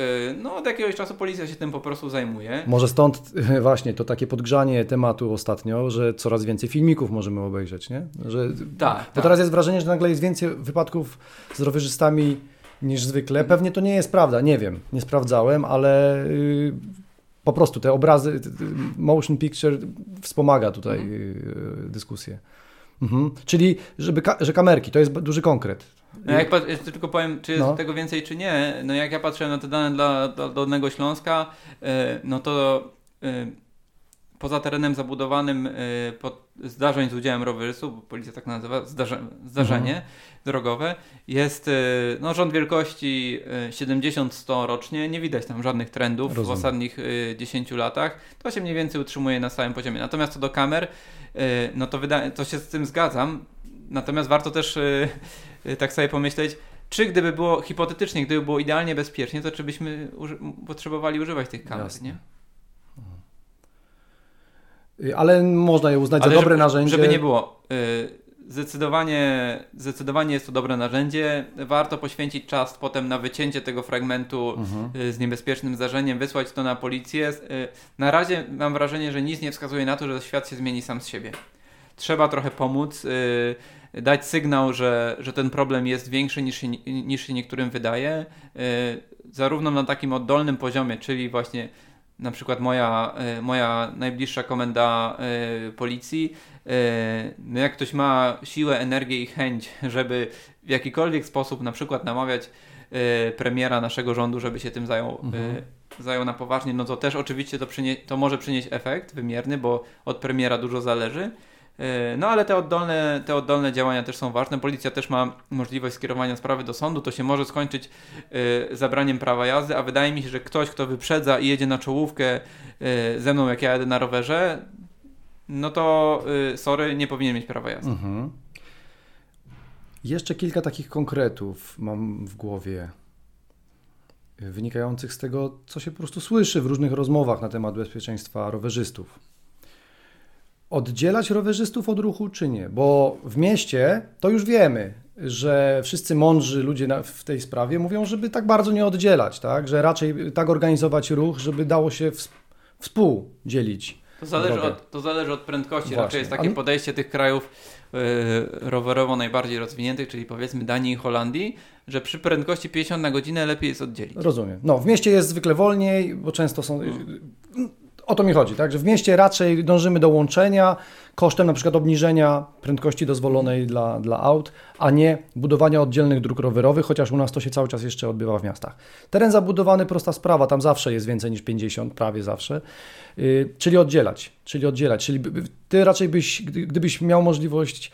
No od jakiegoś czasu policja się tym po prostu zajmuje. Może stąd właśnie to takie podgrzanie tematu ostatnio, że coraz więcej filmików możemy obejrzeć, nie? Że, Tak, bo tak. teraz jest wrażenie, że nagle jest więcej wypadków z rowerzystami niż zwykle. Pewnie to nie jest prawda, nie wiem, nie sprawdzałem, ale y, po prostu te obrazy, motion picture wspomaga tutaj Mhm. y, dyskusję. Mhm. Czyli, żeby ka że kamerki, to jest duży konkret. No jak jeszcze tylko powiem, czy jest no. tego więcej, czy nie. No jak ja patrzę na te dane dla, dla Dolnego Śląska, no to poza terenem zabudowanym pod zdarzeń z udziałem rowerzystów, bo policja tak nazywa, zdarze, zdarzenie mhm. Drogowe, jest no, rząd wielkości 70-100 rocznie. Nie widać tam żadnych trendów Rozumiem. w ostatnich 10 latach. To się mniej więcej utrzymuje na stałym poziomie. Natomiast co do kamer, no to, wyda- to się z tym zgadzam. Natomiast warto też tak sobie pomyśleć, czy gdyby było hipotetycznie, gdyby było idealnie bezpiecznie, to czy byśmy uży potrzebowali używać tych kamer, Jasne. nie? Y, ale można je uznać Ale za dobre żeby, narzędzie. Żeby nie było. Y, zdecydowanie, zdecydowanie jest to dobre narzędzie. Warto poświęcić czas potem na wycięcie tego fragmentu mhm. Y, z niebezpiecznym zdarzeniem, wysłać to na policję. Na razie mam wrażenie, że nic nie wskazuje na to, że świat się zmieni sam z siebie. Trzeba trochę pomóc dać sygnał, że, że ten problem jest większy niż się, niż się niektórym wydaje, zarówno na takim oddolnym poziomie, czyli właśnie na przykład moja, e, moja najbliższa komenda e, policji, e, no jak ktoś ma siłę, energię i chęć, żeby w jakikolwiek sposób na przykład namawiać premiera naszego rządu, żeby się tym zajął, mhm. zajął na poważnie, no to też oczywiście to, przynie, to może przynieść efekt wymierny, bo od premiera dużo zależy. E, no ale te oddolne, te oddolne działania też są ważne. Policja też ma możliwość skierowania sprawy do sądu. To się może skończyć e, zabraniem prawa jazdy, a wydaje mi się, że ktoś, kto wyprzedza i jedzie na czołówkę e, ze mną, jak ja jadę na rowerze, no to sorry, nie powinien mieć prawa jazdy. Mhm. Jeszcze kilka takich konkretów mam w głowie, wynikających z tego, co się po prostu słyszy w różnych rozmowach na temat bezpieczeństwa rowerzystów oddzielać rowerzystów od ruchu, czy nie? Bo w mieście to już wiemy, że wszyscy mądrzy ludzie w tej sprawie mówią, żeby tak bardzo nie oddzielać, tak? że raczej tak organizować ruch, żeby dało się współdzielić. To zależy, od, to zależy od prędkości. Właśnie. Raczej jest takie podejście tych krajów yy, rowerowo najbardziej rozwiniętych, czyli powiedzmy Danii i Holandii, że przy prędkości 50 na godzinę lepiej jest oddzielić. Rozumiem. No, w mieście jest zwykle wolniej, bo często są. Hmm o to mi chodzi, tak? że w mieście raczej dążymy do łączenia kosztem na przykład obniżenia prędkości dozwolonej dla, dla aut, a nie budowania oddzielnych dróg rowerowych, chociaż u nas to się cały czas jeszcze odbywa w miastach. Teren zabudowany, prosta sprawa, tam zawsze jest więcej niż 50, prawie zawsze, yy, czyli oddzielać, czyli oddzielać, czyli ty raczej byś, gdybyś miał możliwość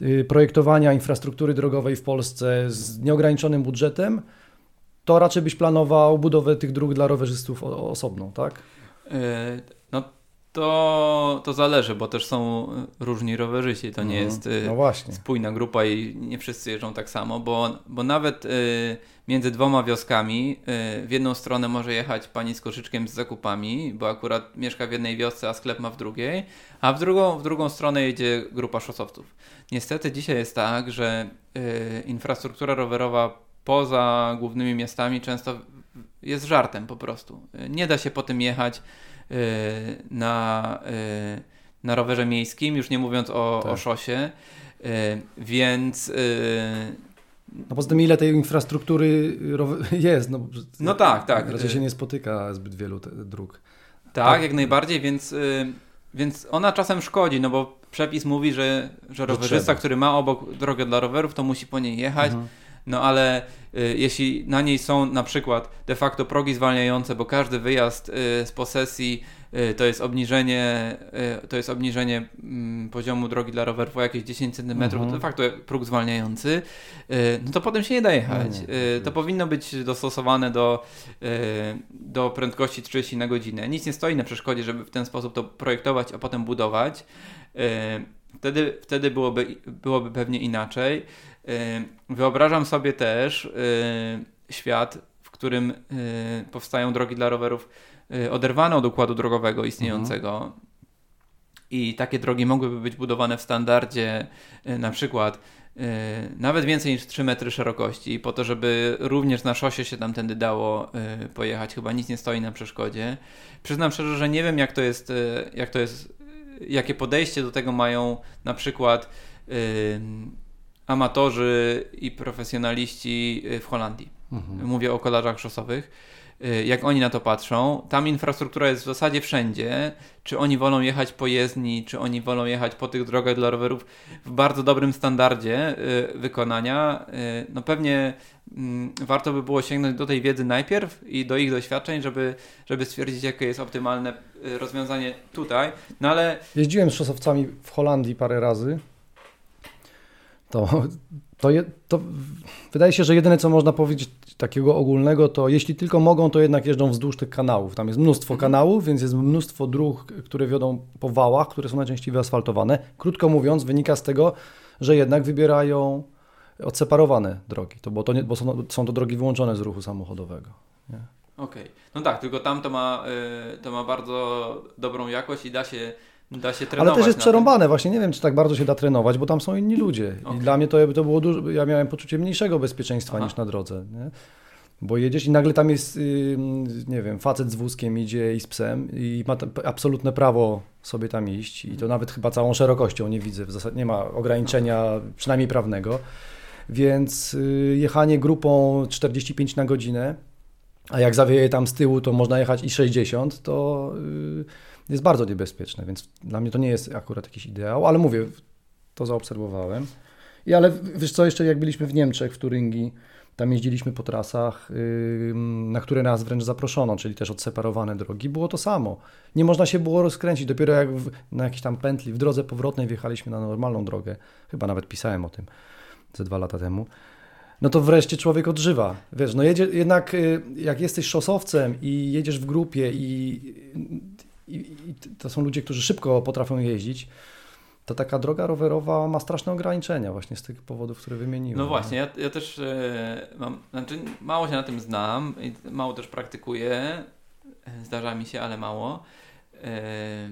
yy, projektowania infrastruktury drogowej w Polsce z nieograniczonym budżetem, to raczej byś planował budowę tych dróg dla rowerzystów osobną, tak? E, no to, to zależy, bo też są różni rowerzyści. To nie mhm. jest e, no spójna grupa i nie wszyscy jeżdżą tak samo, bo, bo nawet e, między dwoma wioskami w jedną stronę może jechać pani z koszyczkiem z zakupami, bo akurat mieszka w jednej wiosce, a sklep ma w drugiej, a w drugą, w drugą stronę jedzie grupa szosowców. Niestety dzisiaj jest tak, że infrastruktura rowerowa poza głównymi miastami często jest żartem po prostu. Nie da się po tym jechać yy, na, yy, na rowerze miejskim, już nie mówiąc o, tak. o szosie, yy, więc... No poza tym ile tej infrastruktury jest? No, no tak, tak. Raczej się nie spotyka zbyt wielu dróg. Tak, tak, jak najbardziej, więc, więc ona czasem szkodzi, no bo przepis mówi, że, że rowerzysta, który ma obok drogę dla rowerów, to musi po niej jechać. Mhm no ale y, jeśli na niej są na przykład de facto progi zwalniające, bo każdy wyjazd y, z posesji y, to jest obniżenie, to jest obniżenie mm, poziomu drogi dla rowerów o jakieś 10 cm, mhm. to de facto próg zwalniający, no to potem się nie da jechać. To powinno być dostosowane do, do prędkości 30 na godzinę. Nic nie stoi na przeszkodzie, żeby w ten sposób to projektować, a potem budować. Wtedy, wtedy byłoby, byłoby pewnie inaczej. Wyobrażam sobie też świat, w którym powstają drogi dla rowerów oderwane od układu drogowego istniejącego. Mhm. I takie drogi mogłyby być budowane w standardzie na przykład nawet więcej niż 3 metry szerokości, po to, żeby również na szosie się tamtędy dało pojechać. Chyba nic nie stoi na przeszkodzie. Przyznam szczerze, że nie wiem, jak to jest, jak to jest jakie podejście do tego mają na przykład amatorzy i profesjonaliści y, w Holandii. mhm. mówię o kolarzach szosowych, y, jak oni na to patrzą. Tam infrastruktura jest w zasadzie wszędzie. Czy oni wolą jechać po jezdni, czy oni wolą jechać po tych drogach dla rowerów w bardzo dobrym standardzie y, wykonania. No pewnie mm, warto by było sięgnąć do tej wiedzy najpierw i do ich doświadczeń, żeby, żeby stwierdzić, jakie jest optymalne rozwiązanie tutaj. No ale... Jeździłem z szosowcami w Holandii parę razy. To, to, je, to wydaje się, że jedyne co można powiedzieć takiego ogólnego, to jeśli tylko mogą, to jednak jeżdżą wzdłuż tych kanałów. Tam jest mnóstwo mhm. kanałów, więc jest mnóstwo dróg, które wiodą po wałach, które są najczęściej wyasfaltowane. Krótko mówiąc, wynika z tego, że jednak wybierają odseparowane drogi, to, bo, to nie, bo są, są to drogi wyłączone z ruchu samochodowego. Okej, okay. no tak, tylko tam to ma, y, to ma bardzo dobrą jakość i da się Da się trenować. Ale też jest przerąbane, właśnie nie wiem, czy tak bardzo się da trenować, bo tam są inni ludzie. Okay. I dla mnie to, to było dużo, ja miałem poczucie mniejszego bezpieczeństwa Aha. niż na drodze. Nie? Bo jedziesz i nagle tam jest, nie wiem, facet z wózkiem idzie i z psem i ma absolutne prawo sobie tam iść i to nawet chyba całą szerokością nie widzę, w zasadzie nie ma ograniczenia przynajmniej prawnego. Więc y, jechanie grupą 45 na godzinę, a jak zawieje tam z tyłu, to można jechać i 60, to y, jest bardzo niebezpieczne, więc dla mnie to nie jest akurat jakiś ideał, ale mówię, to zaobserwowałem. I ale wiesz co, jeszcze jak byliśmy w Niemczech, w Turyngii, tam jeździliśmy po trasach, na które nas wręcz zaproszono, czyli też odseparowane drogi. Było to samo. Nie można się było rozkręcić. Dopiero jak w, na jakiejś tam pętli w drodze powrotnej wjechaliśmy na normalną drogę, chyba nawet pisałem o tym ze dwa lata temu, no to wreszcie człowiek odżywa. Wiesz, no jedzie, jednak y, jak jesteś szosowcem i jedziesz w grupie i, i, i to są ludzie, którzy szybko potrafią jeździć, to taka droga rowerowa ma straszne ograniczenia właśnie z tych powodów, które wymieniłem. No właśnie, ja, ja też e, mam, znaczy mało się na tym znam i mało też praktykuję, e, zdarza mi się, ale mało, e,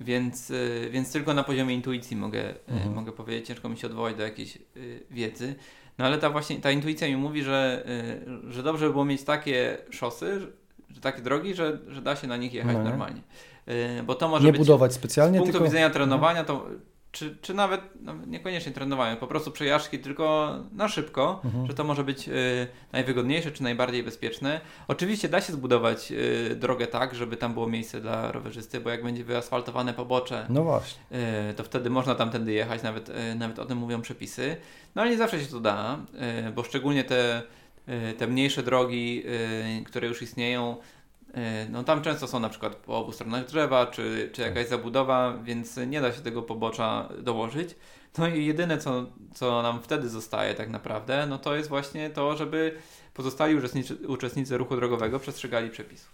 więc, więc tylko na poziomie intuicji mogę, mhm. mogę powiedzieć, ciężko mi się odwołać do jakiejś wiedzy. No ale ta właśnie, ta intuicja mi mówi, że, że dobrze by było mieć takie szosy, że takie drogi, że, że da się na nich jechać no. normalnie. Bo to może nie być, budować specjalnie. Z punktu tylko... widzenia trenowania, to czy, czy nawet no, niekoniecznie trenowanie, po prostu przejażdżki tylko na szybko, mhm. że to może być y, najwygodniejsze czy najbardziej bezpieczne. Oczywiście da się zbudować y, drogę tak, żeby tam było miejsce dla rowerzysty, bo jak będzie wyasfaltowane pobocze, no właśnie. Y, to wtedy można tamtędy jechać, nawet, y, nawet o tym mówią przepisy. No ale nie zawsze się to da, y, bo szczególnie te, y, te mniejsze drogi, które już istnieją, no tam często są na przykład po obu stronach drzewa, czy, czy jakaś zabudowa, więc nie da się tego pobocza dołożyć. No i jedyne, co, co nam wtedy zostaje tak naprawdę, no to jest właśnie to, żeby pozostali uczestnicy, uczestnicy ruchu drogowego przestrzegali przepisów.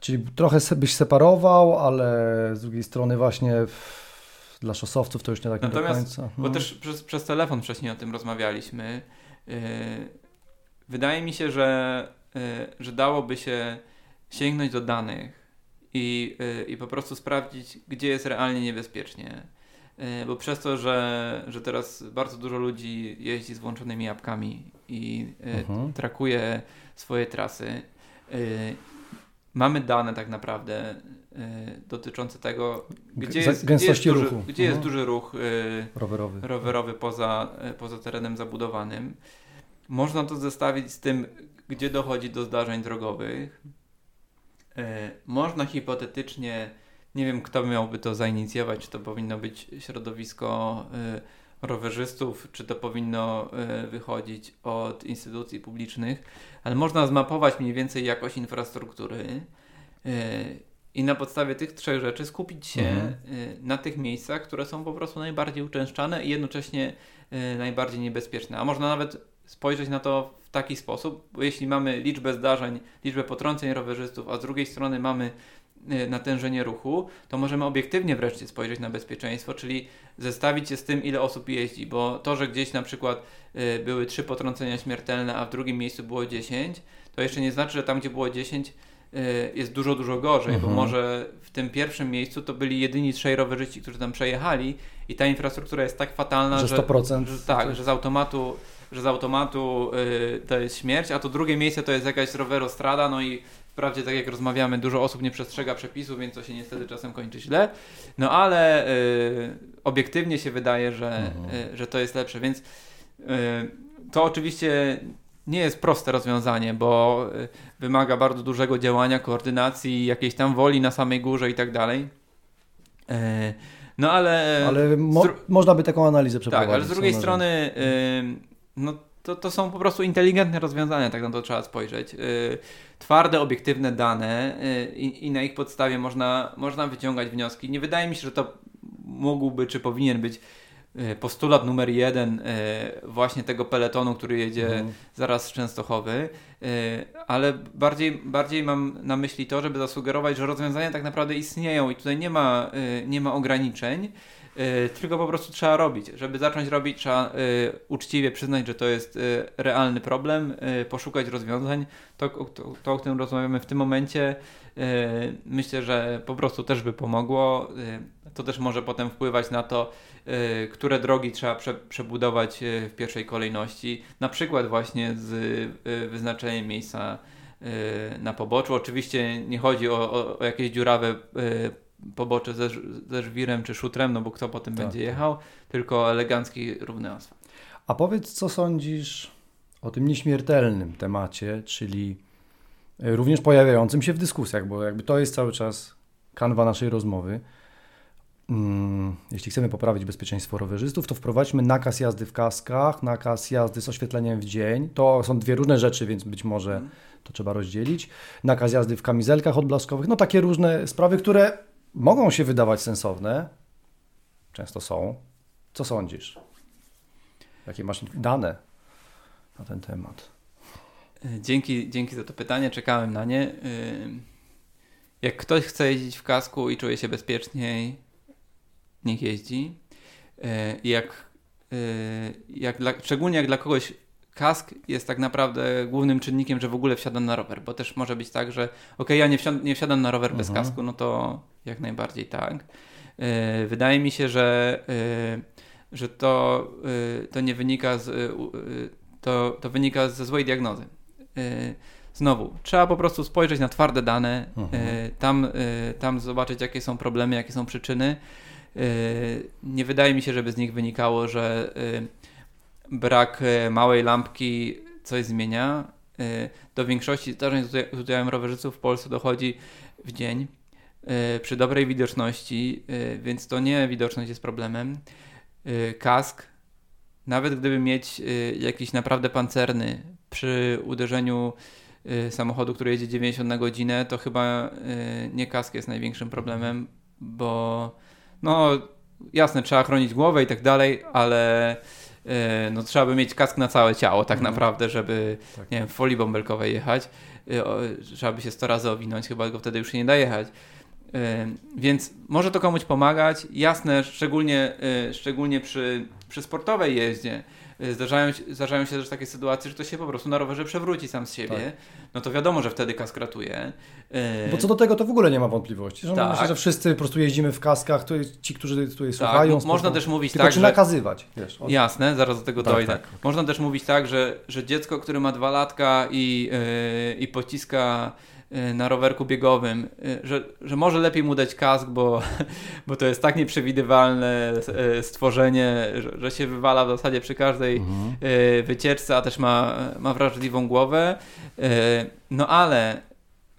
Czyli trochę byś separował, ale z drugiej strony właśnie dla szosowców to już nie tak Natomiast, do końca. Bo hmm. też przez, przez telefon wcześniej o tym rozmawialiśmy. Yy, wydaje mi się, że, yy, że dałoby się sięgnąć do danych i, yy, i po prostu sprawdzić, gdzie jest realnie niebezpiecznie. Yy, bo przez to, że, że teraz bardzo dużo ludzi jeździ z włączonymi apkami i yy, mhm. trakuje swoje trasy, y, mamy dane tak naprawdę y, dotyczące tego, gdzie jest, gdzie jest, duży, ruchu. Gdzie jest mhm. duży ruch y, rowerowy, rowerowy poza, poza terenem zabudowanym. Można to zestawić z tym, gdzie dochodzi do zdarzeń drogowych, można hipotetycznie, nie wiem kto miałby to zainicjować, czy to powinno być środowisko e, rowerzystów, czy to powinno e, wychodzić od instytucji publicznych, ale można zmapować mniej więcej jakość infrastruktury i na podstawie tych trzech rzeczy skupić się mhm. na tych miejscach, które są po prostu najbardziej uczęszczane i jednocześnie najbardziej niebezpieczne. A można nawet spojrzeć na to w taki sposób, bo jeśli mamy liczbę zdarzeń, liczbę potrąceń rowerzystów, a z drugiej strony mamy y, natężenie ruchu, to możemy obiektywnie wreszcie spojrzeć na bezpieczeństwo, czyli zestawić je z tym, ile osób jeździ, bo to, że gdzieś na przykład y, były trzy potrącenia śmiertelne, a w drugim miejscu było 10, to jeszcze nie znaczy, że tam, gdzie było 10, y, jest dużo, dużo gorzej, mhm. bo może w tym pierwszym miejscu to byli jedyni trzej rowerzyści, którzy tam przejechali i ta infrastruktura jest tak fatalna, że, 100%. że, że tak, że z automatu że z automatu y, to jest śmierć, a to drugie miejsce to jest jakaś rowerostrada, no i wprawdzie tak jak rozmawiamy, dużo osób nie przestrzega przepisów, więc to się niestety czasem kończy źle, no ale y, obiektywnie się wydaje, że, mhm. y, że to jest lepsze, więc y, to oczywiście nie jest proste rozwiązanie, bo y, wymaga bardzo dużego działania, koordynacji, jakiejś tam woli na samej górze i tak dalej. E, no ale. Ale mo można by taką analizę przeprowadzić. Tak, ale z drugiej strony, no to, to są po prostu inteligentne rozwiązania, tak na to trzeba spojrzeć. Twarde, obiektywne dane i, i na ich podstawie można, można wyciągać wnioski. Nie wydaje mi się, że to mógłby czy powinien być E, postulat numer jeden właśnie tego peletonu, który jedzie mhm. zaraz z Częstochowy, ale bardziej, bardziej mam na myśli to, żeby zasugerować, że rozwiązania tak naprawdę istnieją i tutaj nie ma, nie ma ograniczeń, tylko po prostu trzeba robić. Żeby zacząć robić, trzeba uczciwie przyznać, że to jest realny problem, poszukać rozwiązań. To, to, to o którym rozmawiamy w tym momencie, myślę, że po prostu też by pomogło. To też może potem wpływać na to, Y, które drogi trzeba prze, przebudować y, w pierwszej kolejności, na przykład właśnie z y, wyznaczeniem miejsca na poboczu. Oczywiście nie chodzi o, o, o jakieś dziurawe pobocze ze, ze żwirem czy szutrem, no bo kto po tym tak, będzie tak. jechał, tylko elegancki, równy asfalt. A powiedz, co sądzisz o tym nieśmiertelnym temacie, czyli również pojawiającym się w dyskusjach, bo jakby to jest cały czas kanwa naszej rozmowy, Mm, jeśli chcemy poprawić bezpieczeństwo rowerzystów, to wprowadźmy nakaz jazdy w kaskach, nakaz jazdy z oświetleniem w dzień. To są dwie różne rzeczy, więc być może to trzeba rozdzielić. Nakaz jazdy w kamizelkach odblaskowych, no takie różne sprawy, które mogą się wydawać sensowne, często są. Co sądzisz? Jakie masz dane na ten temat? Dzięki, dzięki za to pytanie, czekałem na nie. Jak ktoś chce jeździć w kasku i czuje się bezpieczniej, niech jeździ. E, jak, e, jak dla, szczególnie jak dla kogoś kask jest tak naprawdę głównym czynnikiem, że w ogóle wsiadam na rower, bo też może być tak, że ok, ja nie, wsiad nie wsiadam na rower mhm. bez kasku, no to jak najbardziej tak. E, wydaje mi się, że, że to, to nie wynika z, to, to wynika ze złej diagnozy. Znowu, trzeba po prostu spojrzeć na twarde dane, mhm. tam, tam zobaczyć, jakie są problemy, jakie są przyczyny nie wydaje mi się, żeby z nich wynikało, że brak małej lampki coś zmienia. Do większości zdarzeń z udziałem rowerzystów w Polsce dochodzi w dzień przy dobrej widoczności, więc to nie widoczność jest problemem. Kask, nawet gdyby mieć jakiś naprawdę pancerny przy uderzeniu samochodu, który jedzie 90 na godzinę, to chyba nie kask jest największym problemem, bo no jasne, trzeba chronić głowę i tak dalej, ale no, trzeba by mieć kask na całe ciało tak mhm. naprawdę, żeby tak. nie wiem, w folii bąbelkowej jechać. Trzeba by się 100 razy owinąć, chyba go wtedy już nie da jechać. E, więc może to komuś pomagać. Jasne, szczególnie, szczególnie przy, przy sportowej jeździe Y, zdarzają, zdarzają się też takie sytuacje, że to się po prostu na rowerze przewróci sam z siebie. Tak. No to wiadomo, że wtedy kask ratuje. Y, Bo co do tego to w ogóle nie ma wątpliwości. Że tak. Myślę, że wszyscy po prostu jeździmy w kaskach, to ci, którzy tutaj tak. słuchają. Można też mówić tak, czy że... nakazywać. Wiesz, od... Jasne, zaraz do tego tak, dojdę. Tak. Można też mówić tak, że, że dziecko, które ma dwa latka i, yy, i pociska Y, na rowerku biegowym, y, że, że może lepiej mu dać kask, bo, bo to jest tak nieprzewidywalne y, stworzenie, że, że się wywala w zasadzie przy każdej mhm. wycieczce, a też ma, ma wrażliwą głowę. No ale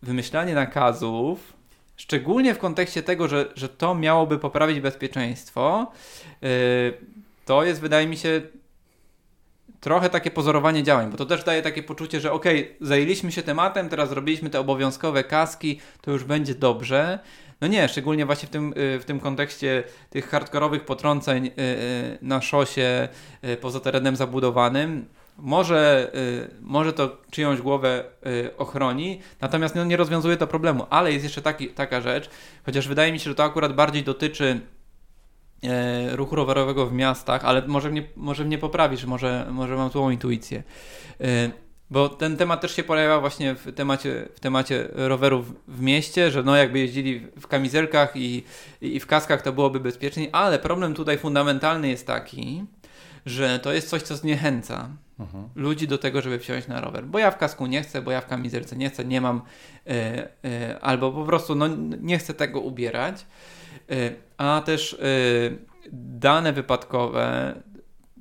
wymyślanie nakazów, szczególnie w kontekście tego, że, że to miałoby poprawić bezpieczeństwo, to jest wydaje mi się trochę takie pozorowanie działań, bo to też daje takie poczucie, że okej, okay, zajęliśmy się tematem, teraz zrobiliśmy te obowiązkowe kaski, to już będzie dobrze. No nie, szczególnie właśnie w tym, y, w tym kontekście tych hardkorowych potrąceń y, y, na szosie poza terenem zabudowanym. Może, może to czyjąś głowę ochroni, natomiast no, nie rozwiązuje to problemu. Ale jest jeszcze taki, taka rzecz, chociaż wydaje mi się, że to akurat bardziej dotyczy ruchu rowerowego w miastach, ale może mnie, może mnie poprawisz, może, może mam złą intuicję. E, bo ten temat też się pojawia właśnie w temacie, w temacie rowerów w mieście, że no jakby jeździli w kamizelkach i, i w kaskach to byłoby bezpieczniej, ale problem tutaj fundamentalny jest taki, że to jest coś, co zniechęca mhm. ludzi do tego, żeby wsiąść na rower. Bo ja w kasku nie chcę, bo ja w kamizelce nie chcę, nie mam, e, e, albo po prostu no, nie chcę tego ubierać. E, a też dane wypadkowe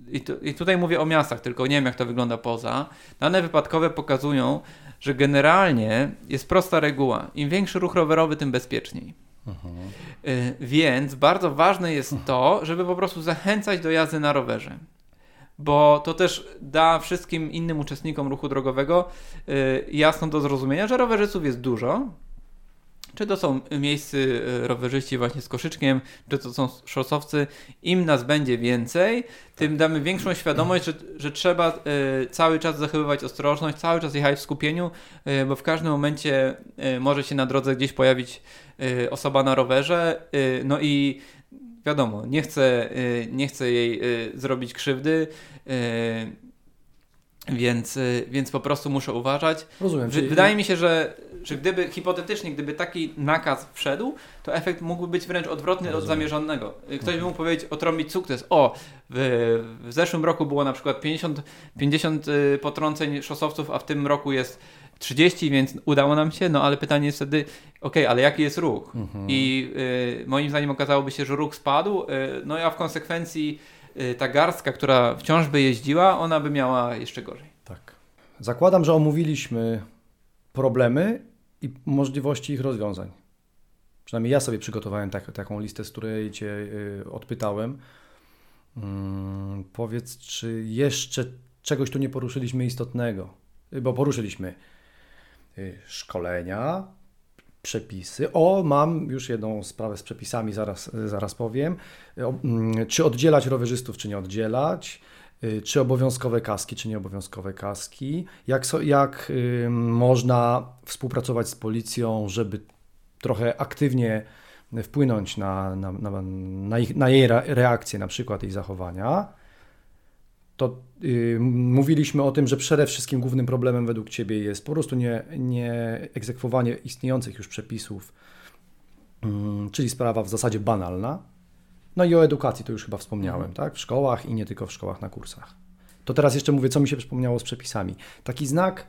i, tu, i tutaj mówię o miastach, tylko nie wiem jak to wygląda poza, dane wypadkowe pokazują, że generalnie jest prosta reguła. Im większy ruch rowerowy, tym bezpieczniej. Mhm. Y, więc bardzo ważne jest to, żeby po prostu zachęcać do jazdy na rowerze. Bo to też da wszystkim innym uczestnikom ruchu drogowego y, jasno do zrozumienia, że rowerzystów jest dużo, czy to są miejscy e, rowerzyści właśnie z koszyczkiem, czy to są szosowcy, im nas będzie więcej, tym damy większą świadomość, że, że trzeba y, cały czas zachowywać ostrożność, cały czas jechać w skupieniu, y, bo w każdym momencie y, może się na drodze gdzieś pojawić osoba na rowerze, no i wiadomo, nie chcę, nie chcę jej zrobić krzywdy, więc, więc po prostu muszę uważać. Rozumiem. Czyli... Wydaje mi się, że że gdyby hipotetycznie, gdyby taki nakaz wszedł, to efekt mógłby być wręcz odwrotny Rozumiem. od zamierzonego. Ktoś by mógł powiedzieć, otrąbić sukces. O, w, w zeszłym roku było na przykład 50, 50 y, potrąceń szosowców, a w tym roku jest 30, więc udało nam się, no ale pytanie jest wtedy, ok, ale jaki jest ruch? Mhm. I y, moim zdaniem okazałoby się, że ruch spadł, y, no a w konsekwencji y, ta garstka, która wciąż by jeździła, ona by miała jeszcze gorzej. Tak. Zakładam, że omówiliśmy problemy i możliwości ich rozwiązań. Przynajmniej ja sobie przygotowałem tak, taką listę, z której Cię y, odpytałem. Hmm, powiedz, czy jeszcze czegoś tu nie poruszyliśmy istotnego? Y, bo poruszyliśmy szkolenia, przepisy. O, mam już jedną sprawę z przepisami, zaraz, zaraz powiem. Mm, czy oddzielać rowerzystów, czy nie oddzielać? Y, czy obowiązkowe kaski, czy nieobowiązkowe kaski, jak, so, jak y, można współpracować z policją, żeby trochę aktywnie wpłynąć na, na, na, na, ich, na jej reakcję, na przykład jej zachowania. To y, mówiliśmy o tym, że przede wszystkim głównym problemem według Ciebie jest po prostu nie, nie egzekwowanie istniejących już przepisów, y, czyli sprawa w zasadzie banalna, no i o edukacji to już chyba wspomniałem, tak? W szkołach i nie tylko w szkołach, na kursach. To teraz jeszcze mówię, co mi się przypomniało z przepisami. Taki znak,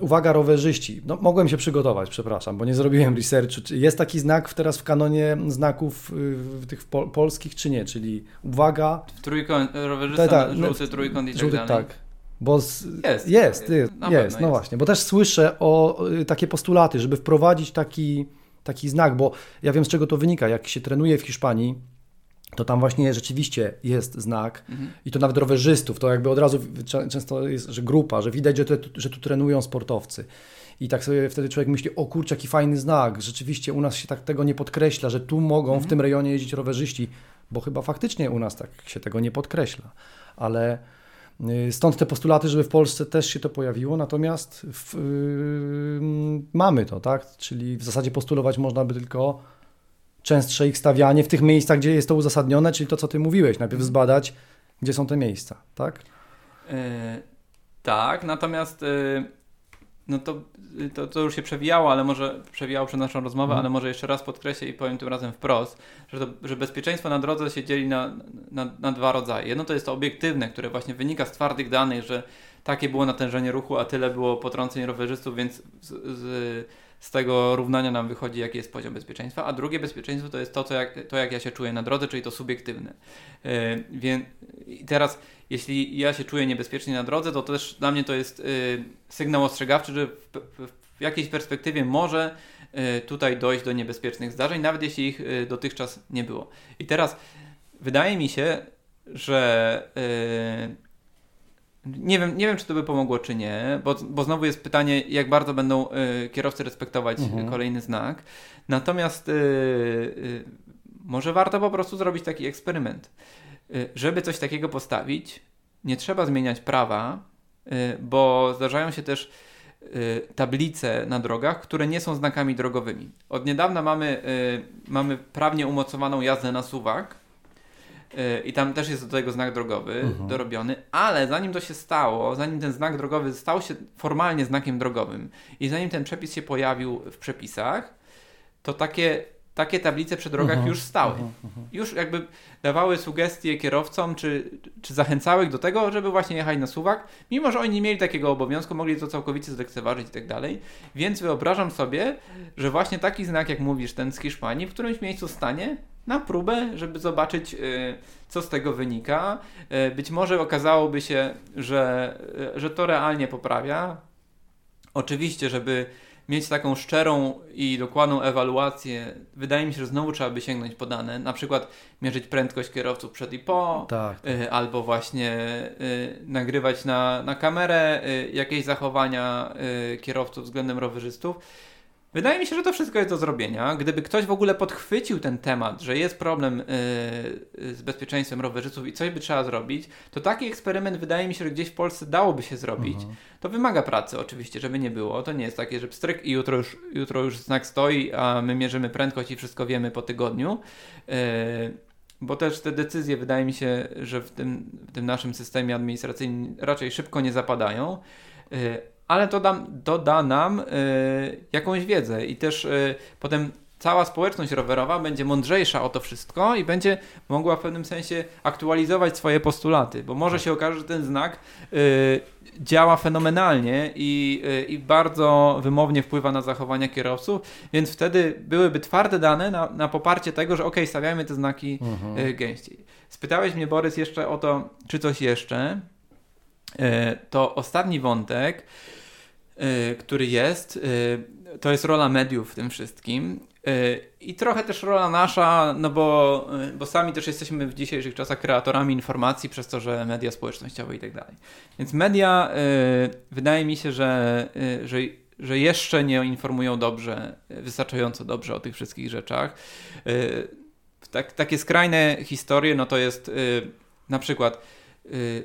uwaga rowerzyści, no mogłem się przygotować, przepraszam, bo nie zrobiłem researchu. Czy jest taki znak teraz w kanonie znaków yy, tych pol polskich, czy nie? Czyli uwaga... Trójkąt, rowerzysta, ta, ta, żółty trójkąt i tak żółty, tak dalej. Tak. Bo z, jest, jest, jest, jest, jest no właśnie. Bo też słyszę o y, takie postulaty, żeby wprowadzić taki taki znak, bo ja wiem z czego to wynika. Jak się trenuje w Hiszpanii, to tam właśnie rzeczywiście jest znak mhm. i to nawet rowerzystów, to jakby od razu często jest, że grupa, że widać, że, te, że tu trenują sportowcy. I tak sobie wtedy człowiek myśli, o kurczę, jaki fajny znak, rzeczywiście u nas się tak tego nie podkreśla, że tu mogą mhm. w tym rejonie jeździć rowerzyści, bo chyba faktycznie u nas tak się tego nie podkreśla. Ale Y, stąd te postulaty, żeby w Polsce też się to pojawiło, natomiast w, yy, mamy to, tak? Czyli w zasadzie postulować można by tylko częstsze ich stawianie w tych miejscach, gdzie jest to uzasadnione, czyli to, co ty mówiłeś, najpierw zbadać, gdzie są te miejsca, tak? Yy, tak, natomiast yy, no to, to, to, już się przewijało, ale może przewijało przed naszą rozmowę, mm. ale może jeszcze raz podkreślę i powiem tym razem wprost, że, to, że bezpieczeństwo na drodze się dzieli na, na, na, dwa rodzaje. Jedno to jest to obiektywne, które właśnie wynika z twardych danych, że takie było natężenie ruchu, a tyle było potrąceń rowerzystów, więc z, z, z tego równania nam wychodzi, jaki jest poziom bezpieczeństwa. A drugie bezpieczeństwo to jest to, co jak, to jak ja się czuję na drodze, czyli to subiektywne. Yy, więc teraz jeśli ja się czuję niebezpiecznie na drodze, to też dla mnie to jest y, sygnał ostrzegawczy, że w, w, jakiejś perspektywie może y, tutaj dojść do niebezpiecznych zdarzeń, nawet jeśli ich dotychczas nie było. I teraz wydaje mi się, że nie wiem, nie wiem, czy to by pomogło, czy nie, bo, bo znowu jest pytanie, jak bardzo będą kierowcy respektować mhm. kolejny znak. Natomiast może warto po prostu zrobić taki eksperyment. Y, żeby coś takiego postawić, nie trzeba zmieniać prawa, y, bo zdarzają się też y, tablice na drogach, które nie są znakami drogowymi. Od niedawna mamy, mamy prawnie umocowaną jazdę na suwak i tam też jest do tego znak drogowy mhm. dorobiony, ale zanim to się stało, zanim ten znak drogowy stał się formalnie znakiem drogowym i zanim ten przepis się pojawił w przepisach, to takie takie tablice przy drogach uh mhm. -huh, już stały. Uh uh -huh. Już jakby dawały sugestie kierowcom, czy, czy zachęcały ich do tego, żeby właśnie jechać na suwak, mimo że oni nie mieli takiego obowiązku, mogli to całkowicie zlekceważyć i tak dalej. Więc wyobrażam sobie, że właśnie taki znak, jak mówisz, ten z Hiszpanii, w którymś miejscu stanie na próbę, żeby zobaczyć, co z tego wynika. Być może okazałoby się, że, że to realnie poprawia. Oczywiście, żeby mieć taką szczerą i dokładną ewaluację, wydaje mi się, że znowu trzeba by sięgnąć po dane, na przykład mierzyć prędkość kierowców przed i po, tak, tak. Y, albo właśnie y, nagrywać na, na kamerę y, jakieś zachowania y, kierowców względem rowerzystów Wydaje mi się, że to wszystko jest do zrobienia. Gdyby ktoś w ogóle podchwycił ten temat, że jest problem yy, z bezpieczeństwem rowerzystów i coś by trzeba zrobić, to taki eksperyment wydaje mi się, że gdzieś w Polsce dałoby się zrobić. Mhm. To wymaga pracy oczywiście, żeby nie było. To nie jest takie, że pstryk i jutro już, jutro już znak stoi, a my mierzymy prędkość i wszystko wiemy po tygodniu. Yy, bo też te decyzje wydaje mi się, że w tym, w tym naszym systemie administracyjnym raczej szybko nie zapadają. Yy, ale to da, to da nam y, jakąś wiedzę i też y, potem cała społeczność rowerowa będzie mądrzejsza o to wszystko i będzie mogła w pewnym sensie aktualizować swoje postulaty, bo może tak. się okaże, że ten znak y, działa fenomenalnie i, y, i bardzo wymownie wpływa na zachowania kierowców, więc wtedy byłyby twarde dane na, na poparcie tego, że ok, stawiamy te znaki mhm. y, gęściej. Spytałeś mnie, Borys, jeszcze o to, czy coś jeszcze. Y, to ostatni wątek który jest, y, to jest rola mediów w tym wszystkim. Y, I trochę też rola nasza, no bo, bo sami też jesteśmy w dzisiejszych czasach kreatorami informacji, przez to, że media społecznościowe i tak dalej. Więc media wydaje mi się, że, że, że jeszcze nie informują dobrze, wystarczająco dobrze o tych wszystkich rzeczach. Tak, takie skrajne historie, no to jest na przykład Y,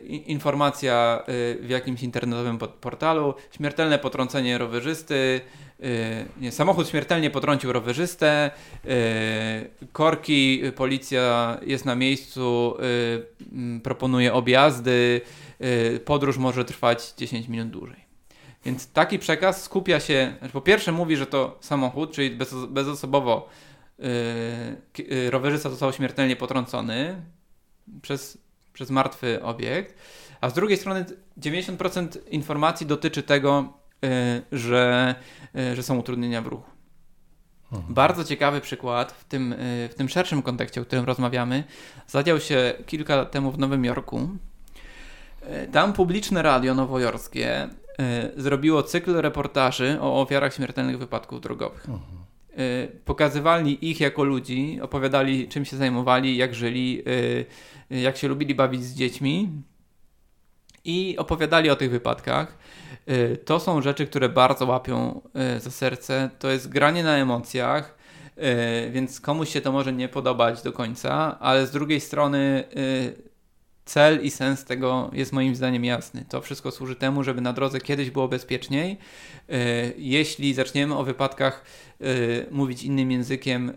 informacja y, w jakimś internetowym portalu, śmiertelne potrącenie rowerzysty, y, nie, samochód śmiertelnie potrącił rowerzystę, korki, policja jest na miejscu, proponuje objazdy, podróż może trwać 10 minut dłużej. Więc taki przekaz skupia się, znaczy po pierwsze mówi, że to samochód, czyli bez, bezosobowo rowerzysta został śmiertelnie potrącony przez przez martwy obiekt, a z drugiej strony 90% informacji dotyczy tego, y, że, y, że są utrudnienia w ruchu. Mhm. Bardzo ciekawy przykład w tym, y, w tym szerszym kontekście, o którym rozmawiamy, zadział się kilka lat temu w Nowym Jorku. Tam publiczne radio nowojorskie zrobiło cykl reportaży o ofiarach śmiertelnych wypadków drogowych. Mhm. Y, pokazywali ich jako ludzi, opowiadali czym się zajmowali, jak żyli, y, jak się lubili bawić z dziećmi i opowiadali o tych wypadkach. Y, to są rzeczy, które bardzo łapią za serce. To jest granie na emocjach, więc komuś się to może nie podobać do końca, ale z drugiej strony cel i sens tego jest moim zdaniem jasny. To wszystko służy temu, żeby na drodze kiedyś było bezpieczniej. Jeśli zaczniemy o wypadkach y, mówić innym językiem, y,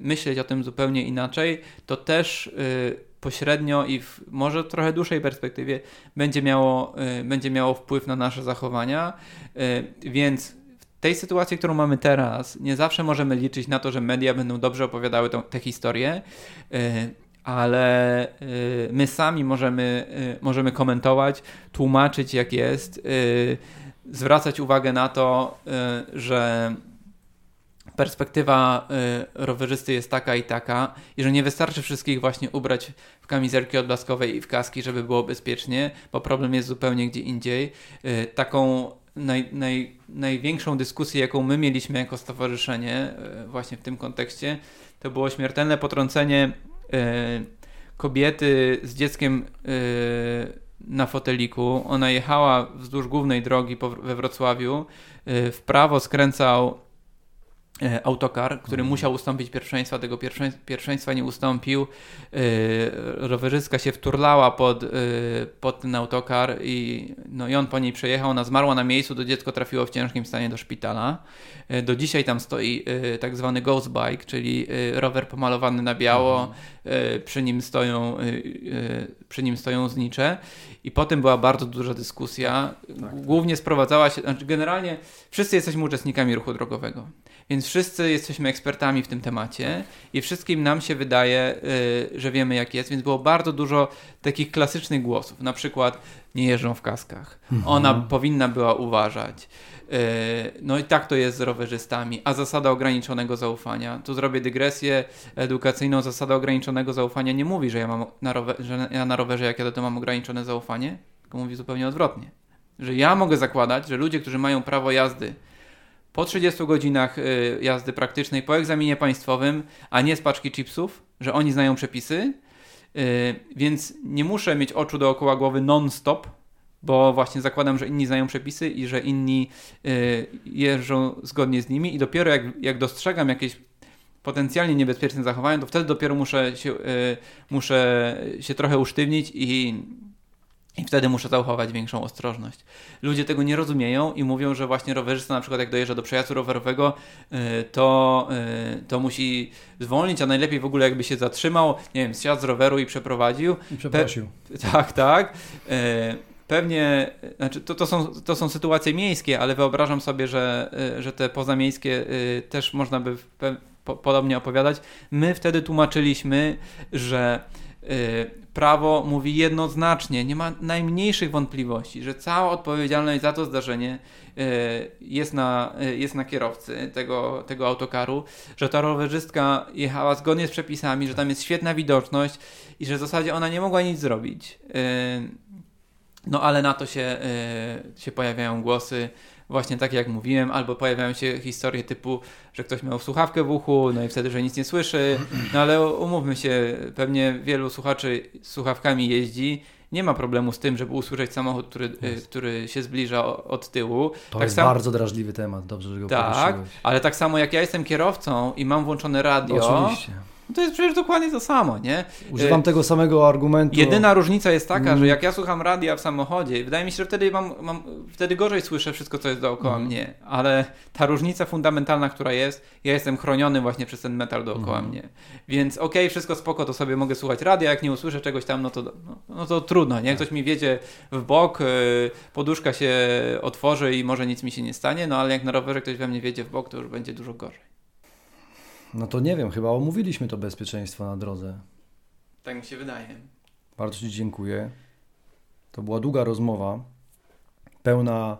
myśleć o tym zupełnie inaczej, to też y, pośrednio i w może trochę dłuższej perspektywie będzie miało, y, będzie miało wpływ na nasze zachowania. Y, więc w tej sytuacji, którą mamy teraz, nie zawsze możemy liczyć na to, że media będą dobrze opowiadały te historie y, ale my sami możemy, możemy komentować, tłumaczyć jak jest, zwracać uwagę na to, że perspektywa y, rowerzysty jest taka i taka i że nie wystarczy wszystkich właśnie ubrać w kamizelki odblaskowe i w kaski, żeby było bezpiecznie, bo problem jest zupełnie gdzie indziej. Y, taką naj, naj, największą dyskusję, jaką my mieliśmy jako stowarzyszenie y, właśnie w tym kontekście, to było śmiertelne potrącenie kobiety z dzieckiem na foteliku. Ona jechała wzdłuż głównej drogi we Wrocławiu. W prawo skręcał E, autokar, który mhm. musiał ustąpić pierwszeństwa, tego pierwszeństwa nie ustąpił. Yy, rowerzystka się wturlała pod, yy, pod ten autokar i, no, i on po niej przejechał, ona zmarła na miejscu, to dziecko trafiło w ciężkim stanie do szpitala. Do dzisiaj tam stoi tak zwany ghost bike, czyli rower pomalowany na biało, mhm. przy nim stoją przy nim stoją znicze i potem była bardzo duża dyskusja. Tak. Głównie sprowadzała się, znaczy generalnie wszyscy jesteśmy uczestnikami ruchu drogowego. Więc wszyscy jesteśmy ekspertami w tym temacie i wszystkim nam się wydaje, y, że wiemy jak jest, więc było bardzo dużo takich klasycznych głosów. Na przykład nie jeżdżą w kaskach. Mhm. Ona powinna była uważać. Y, no i tak to jest z rowerzystami. A zasada ograniczonego zaufania. Tu zrobię dygresję edukacyjną. Zasada ograniczonego zaufania nie mówi, że ja, mam na rowerze, że ja na rowerze jak jadę to mam ograniczone zaufanie, tylko mówi zupełnie odwrotnie. Że ja mogę zakładać, że ludzie, którzy mają prawo jazdy po 30 godzinach y, jazdy praktycznej, po egzaminie państwowym, a nie z paczki chipsów, że oni znają przepisy, y, więc nie muszę mieć oczu dookoła głowy non-stop, bo właśnie zakładam, że inni znają przepisy i że inni y, jeżdżą zgodnie z nimi i dopiero jak, jak dostrzegam jakieś potencjalnie niebezpieczne zachowania, to wtedy dopiero muszę się, muszę się trochę usztywnić i i wtedy muszę zachować większą ostrożność. Ludzie tego nie rozumieją i mówią, że właśnie rowerzysta na przykład jak dojeżdża do przejazdu rowerowego, y, to, y, to musi zwolnić, a najlepiej w ogóle jakby się zatrzymał, nie wiem, zsiadł z roweru i przeprowadził. I przeprosił. Pe tak, tak. Y, pewnie, znaczy to, to, są, to są sytuacje miejskie, ale wyobrażam sobie, że, że te pozamiejskie też można by podobnie opowiadać. My wtedy tłumaczyliśmy, że prawo mówi jednoznacznie, nie ma najmniejszych wątpliwości, że cała odpowiedzialność za to zdarzenie e, jest na, e, jest na kierowcy tego, tego autokaru, że ta rowerzystka jechała zgodnie z przepisami, że tam jest świetna widoczność i że w zasadzie ona nie mogła nic zrobić. No ale na to się, się pojawiają głosy, właśnie takie jak mówiłem, albo pojawiają się historie typu, że ktoś miał słuchawkę w uchu, no i wtedy, że nic nie słyszy, no ale umówmy się, pewnie wielu słuchaczy słuchawkami jeździ, nie ma problemu z tym, żeby usłyszeć samochód, który, y, który się zbliża od tyłu. To tak jest sam... bardzo drażliwy temat, dobrze, że go Tak, ale tak samo jak ja jestem kierowcą i mam włączone radio, Oczywiście no to jest przecież dokładnie to samo, nie? Używam e, tego samego argumentu. Jedyna różnica jest taka, mm. że jak ja słucham radia w samochodzie, wydaje mi się, że wtedy mam, mam wtedy gorzej słyszę wszystko, co jest dookoła mm. mnie, ale ta różnica fundamentalna, która jest, ja jestem chroniony właśnie przez ten metal dookoła mm. mnie. Więc okej, okay, wszystko spoko, to sobie mogę słuchać radia, jak nie usłyszę czegoś tam, no to, no, no to trudno, nie? Tak. Ktoś mi wiedzie w bok, e, poduszka się otworzy i może nic mi się nie stanie, no ale jak na rowerze ktoś we mnie wiedzie w bok, to już będzie dużo gorzej. No to nie wiem, chyba omówiliśmy to bezpieczeństwo na drodze. Tak mi się wydaje. Bardzo Ci dziękuję. To była długa rozmowa, pełna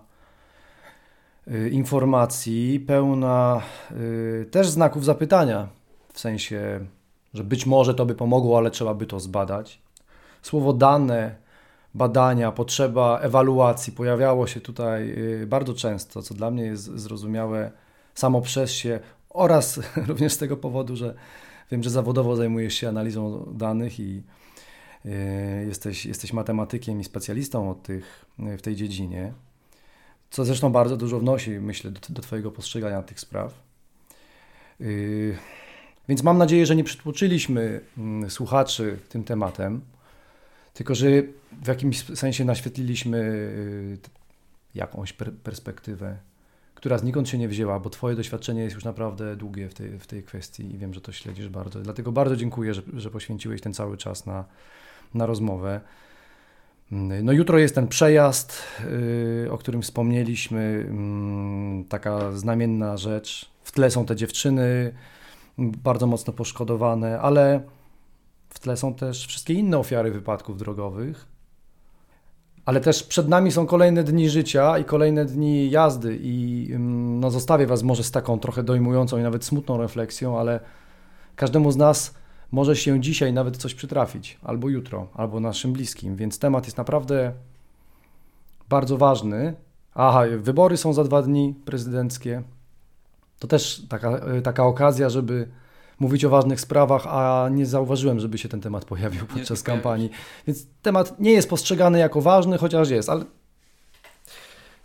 y, informacji, pełna y, też znaków zapytania, w sensie, że być może to by pomogło, ale trzeba by to zbadać. Słowo dane, badania, potrzeba ewaluacji pojawiało się tutaj y, bardzo często, co dla mnie jest zrozumiałe samo przez się oraz również z tego powodu, że wiem, że zawodowo zajmujesz się analizą danych i e, jesteś, jesteś matematykiem i specjalistą od tych, e, w tej dziedzinie, co zresztą bardzo dużo wnosi, myślę, do, do Twojego postrzegania tych spraw. E, więc mam nadzieję, że nie przytłoczyliśmy mm, słuchaczy tym tematem, tylko że w jakimś sensie naświetliliśmy jakąś perspektywę która znikąd się nie wzięła, bo Twoje doświadczenie jest już naprawdę długie w tej, w tej kwestii i wiem, że to śledzisz bardzo. Dlatego bardzo dziękuję, że, że poświęciłeś ten cały czas na, na rozmowę. No jutro jest ten przejazd, yy, o którym wspomnieliśmy, yy, taka znamienna rzecz. W tle są te dziewczyny bardzo mocno poszkodowane, ale w tle są też wszystkie inne ofiary wypadków drogowych ale też przed nami są kolejne dni życia i kolejne dni jazdy i mm, no, zostawię Was może z taką trochę dojmującą i nawet smutną refleksją, ale każdemu z nas może się dzisiaj nawet coś przytrafić, albo jutro, albo naszym bliskim, więc temat jest naprawdę bardzo ważny. Aha, wybory są za dwa dni prezydenckie. To też taka, taka okazja, żeby mówić o ważnych sprawach, a nie zauważyłem, żeby się ten temat pojawił podczas kampanii. Więc temat nie jest postrzegany jako ważny, chociaż jest, ale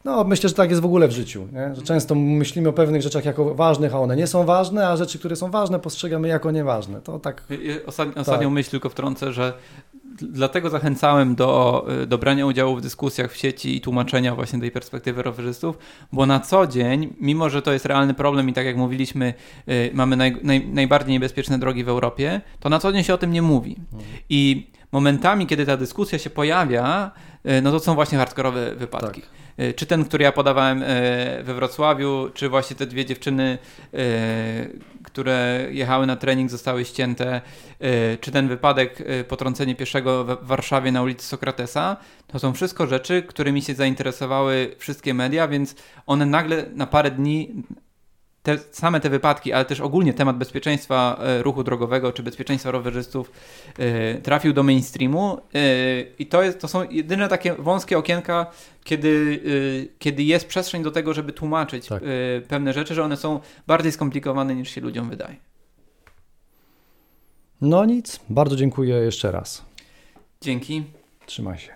no, myślę, że tak jest w ogóle w życiu, nie? że często myślimy o pewnych rzeczach jako ważnych, a one nie są ważne, a rzeczy, które są ważne, postrzegamy jako nieważne. To tak. Ostatni, ostatnią tak. myśl tylko wtrącę, że dlatego zachęcałem do, y, do brania udziału w dyskusjach w sieci i tłumaczenia właśnie tej perspektywy rowerzystów, bo na co dzień, mimo że to jest realny problem i tak jak mówiliśmy, y, mamy naj, naj, najbardziej niebezpieczne drogi w Europie, to na co dzień się o tym nie mówi. Mhm. I momentami, kiedy ta dyskusja się pojawia, y, no to są właśnie hardkorowe wypadki. Tak. E, czy ten, który ja podawałem e, we Wrocławiu, czy właśnie te dwie dziewczyny, e, które jechały na trening, zostały ścięte, czy ten wypadek, potrącenie pieszego w Warszawie na ulicy Sokratesa, to są wszystko rzeczy, którymi się zainteresowały wszystkie media, więc one nagle na parę dni te, same te wypadki, ale też ogólnie temat bezpieczeństwa e, ruchu drogowego czy bezpieczeństwa rowerzystów e, trafił do mainstreamu e, i to, jest, to są jedyne takie wąskie okienka, kiedy, kiedy jest przestrzeń do tego, żeby tłumaczyć tak. pewne rzeczy, że one są bardziej skomplikowane niż się ludziom wydaje. No nic, bardzo dziękuję jeszcze raz. Dzięki. Trzymaj się.